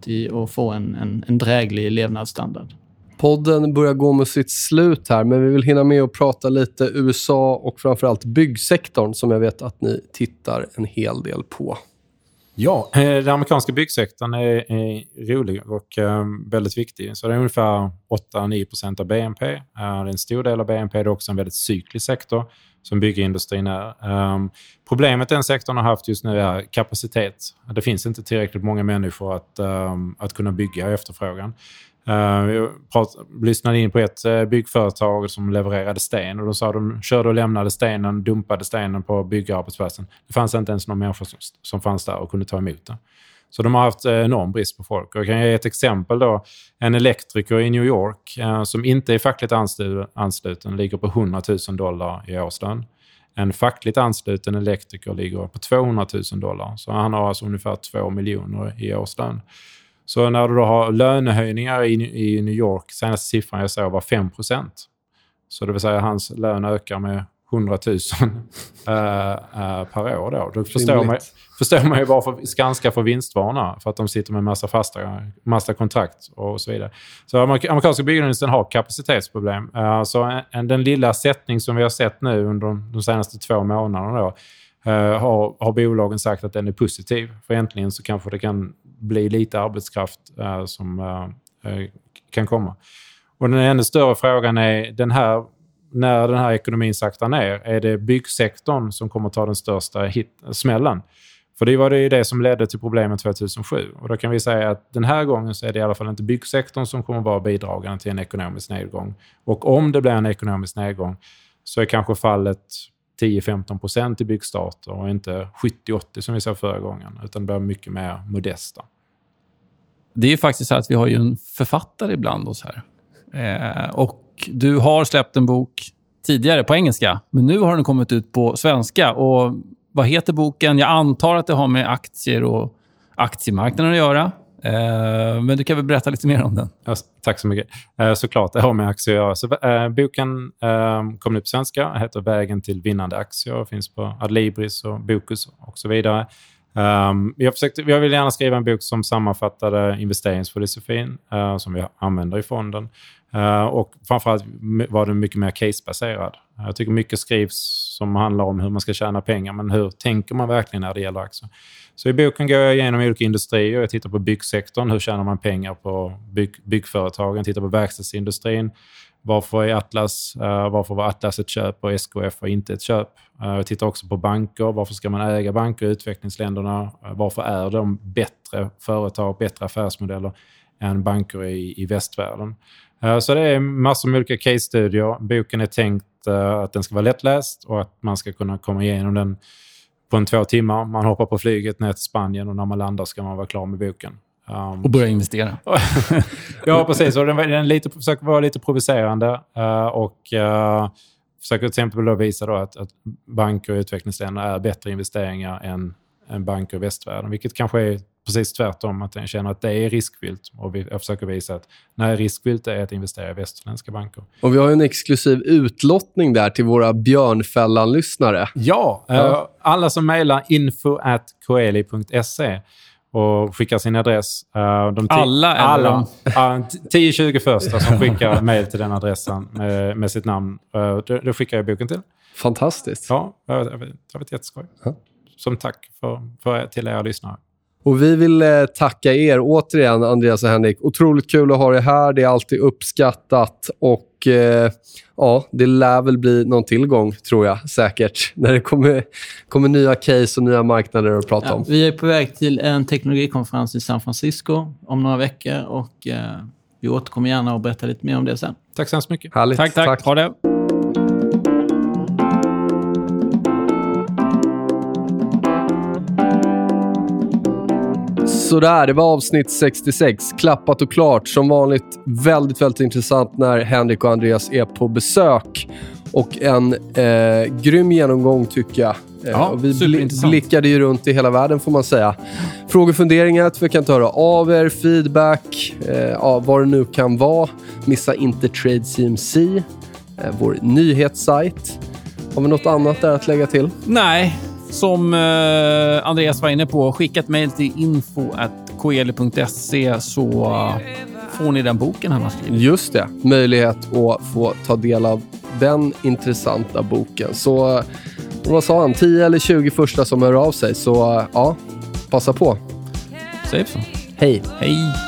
till och få en, en, en dräglig levnadsstandard. Podden börjar gå mot sitt slut här, men vi vill hinna med att prata lite USA och framförallt byggsektorn som jag vet att ni tittar en hel del på. Ja, eh, den amerikanska byggsektorn är, är rolig och um, väldigt viktig. Så det är ungefär 8-9% av BNP. Uh, eh, det är en stor del av BNP. Det är också en väldigt cyklisk sektor som byggindustrin är. Um, problemet den sektorn har haft just nu är kapacitet. Det finns inte tillräckligt många människor att, um, att kunna bygga efterfrågan. Eh, jag prat, lyssnade in på ett eh, byggföretag som levererade sten och de sa de körde och lämnade stenen, dumpade stenen på byggarbetsplatsen. Det fanns inte ens någon människa som, som fanns där och kunde ta emot den. Så de har haft eh, enorm brist på folk. Och jag kan ge ett exempel då. En elektriker i New York eh, som inte är fackligt ansluten ligger på 100 000 dollar i årslön. En fackligt ansluten elektriker ligger på 200 000 dollar. Så han har alltså ungefär 2 miljoner i årslön. Så när du då har lönehöjningar i, i New York, senaste siffran jag såg var 5% Så det vill säga hans lön ökar med 100 000 äh, äh, per år. Då, då förstår, man, förstår man ju varför Skanska får vinstvarna. För att de sitter med massa fasta massa kontrakt och så vidare. Så amerikanska byggindustrin har kapacitetsproblem. Äh, så en, den lilla sättning som vi har sett nu under de senaste två månaderna då, Uh, har, har bolagen sagt att den är positiv. För äntligen så kanske det kan bli lite arbetskraft eh, som eh, eh, kan komma. Och den ännu större frågan är, den här, när den här ekonomin saktar ner, är det byggsektorn som kommer ta den största hit, smällen? För det var det ju det som ledde till problemen 2007. Och då kan vi säga att den här gången så är det i alla fall inte byggsektorn som kommer vara bidragande till en ekonomisk nedgång. Och om det blir en ekonomisk nedgång så är kanske fallet 10-15 procent i byggstarter och inte 70-80 som vi sa förra gången, utan blir mycket mer modesta. Det är faktiskt så att vi har ju en författare ibland oss här. Eh, och du har släppt en bok tidigare på engelska, men nu har den kommit ut på svenska. Och Vad heter boken? Jag antar att det har med aktier och aktiemarknaden att göra. Eh, men du kan väl berätta lite mer om den? Ja, tack så mycket. Eh, såklart, det har med aktier att göra. Så, eh, boken eh, kom nu på svenska, heter Vägen till vinnande aktier och finns på Adlibris och Bokus och så vidare. Ehm, jag, försökte, jag vill gärna skriva en bok som sammanfattade investeringsfilosofin eh, som vi använder i fonden. Uh, och framförallt var den mycket mer casebaserad. Jag tycker mycket skrivs som handlar om hur man ska tjäna pengar, men hur tänker man verkligen när det gäller aktier? Så i boken går jag igenom olika industrier. Jag tittar på byggsektorn. Hur tjänar man pengar på bygg, byggföretagen? Jag tittar på verkstadsindustrin. Varför är Atlas, uh, varför var Atlas ett köp och SKF var inte ett köp? Uh, jag tittar också på banker. Varför ska man äga banker i utvecklingsländerna? Uh, varför är de bättre företag, bättre affärsmodeller än banker i, i västvärlden? Så det är massor med olika case-studier. Boken är tänkt att den ska vara lättläst och att man ska kunna komma igenom den på en två timmar. Man hoppar på flyget ner till Spanien och när man landar ska man vara klar med boken. Um, och börja investera. ja, precis. Och den, den lite, försöker vara lite provocerande uh, och uh, försöker till exempel då visa då att, att banker i utvecklingsländer är bättre investeringar än, än banker i västvärlden. Vilket kanske är precis tvärtom. Att jag känner att det är riskfyllt. Och vi, jag försöker visa att nej, riskfyllt är att investera i västerländska banker. Och vi har en exklusiv utlottning där till våra Björnfällan-lyssnare. Ja, ja. Uh, alla som mejlar info at coeli.se och skickar sin adress. Uh, de alla? alla uh, 10-20 första som skickar mejl till den adressen med, med sitt namn. Då, då, skickar jag boken till. Fantastiskt. Ja, det har varit jätteskoj. Ja. Som tack för, för, till er lyssnare. Och vi vill eh, tacka er återigen, Andreas och Henrik. Otroligt kul att ha er här. Det är alltid uppskattat. Och eh, ja, Det lär väl bli någon tillgång, tror jag, säkert. När det kommer, kommer nya case och nya marknader att prata ja, om. Vi är på väg till en teknologikonferens i San Francisco om några veckor. och eh, Vi återkommer gärna och berättar lite mer om det sen. Tack så hemskt mycket. Härligt. Tack, tack. tack. Ha det. Sådär, det var avsnitt 66. Klappat och klart. Som vanligt väldigt, väldigt intressant när Henrik och Andreas är på besök. Och en eh, grym genomgång tycker jag. Eh, ja, vi bl blickade ju runt i hela världen får man säga. Frågor och funderingar att vi kan ta höra av er, feedback, eh, ja, vad det nu kan vara. Missa inte Trade CMC, eh, vår nyhetssajt. Har vi något annat där att lägga till? Nej, som eh, Andreas var inne på, skicka ett mejl till info.koeli.se så får ni den boken han har skrivit. Just det. Möjlighet att få ta del av den intressanta boken. Så vad sa han? 10 eller 20 första som hör av sig. Så ja, passa på. Säg så. Hej. Hej.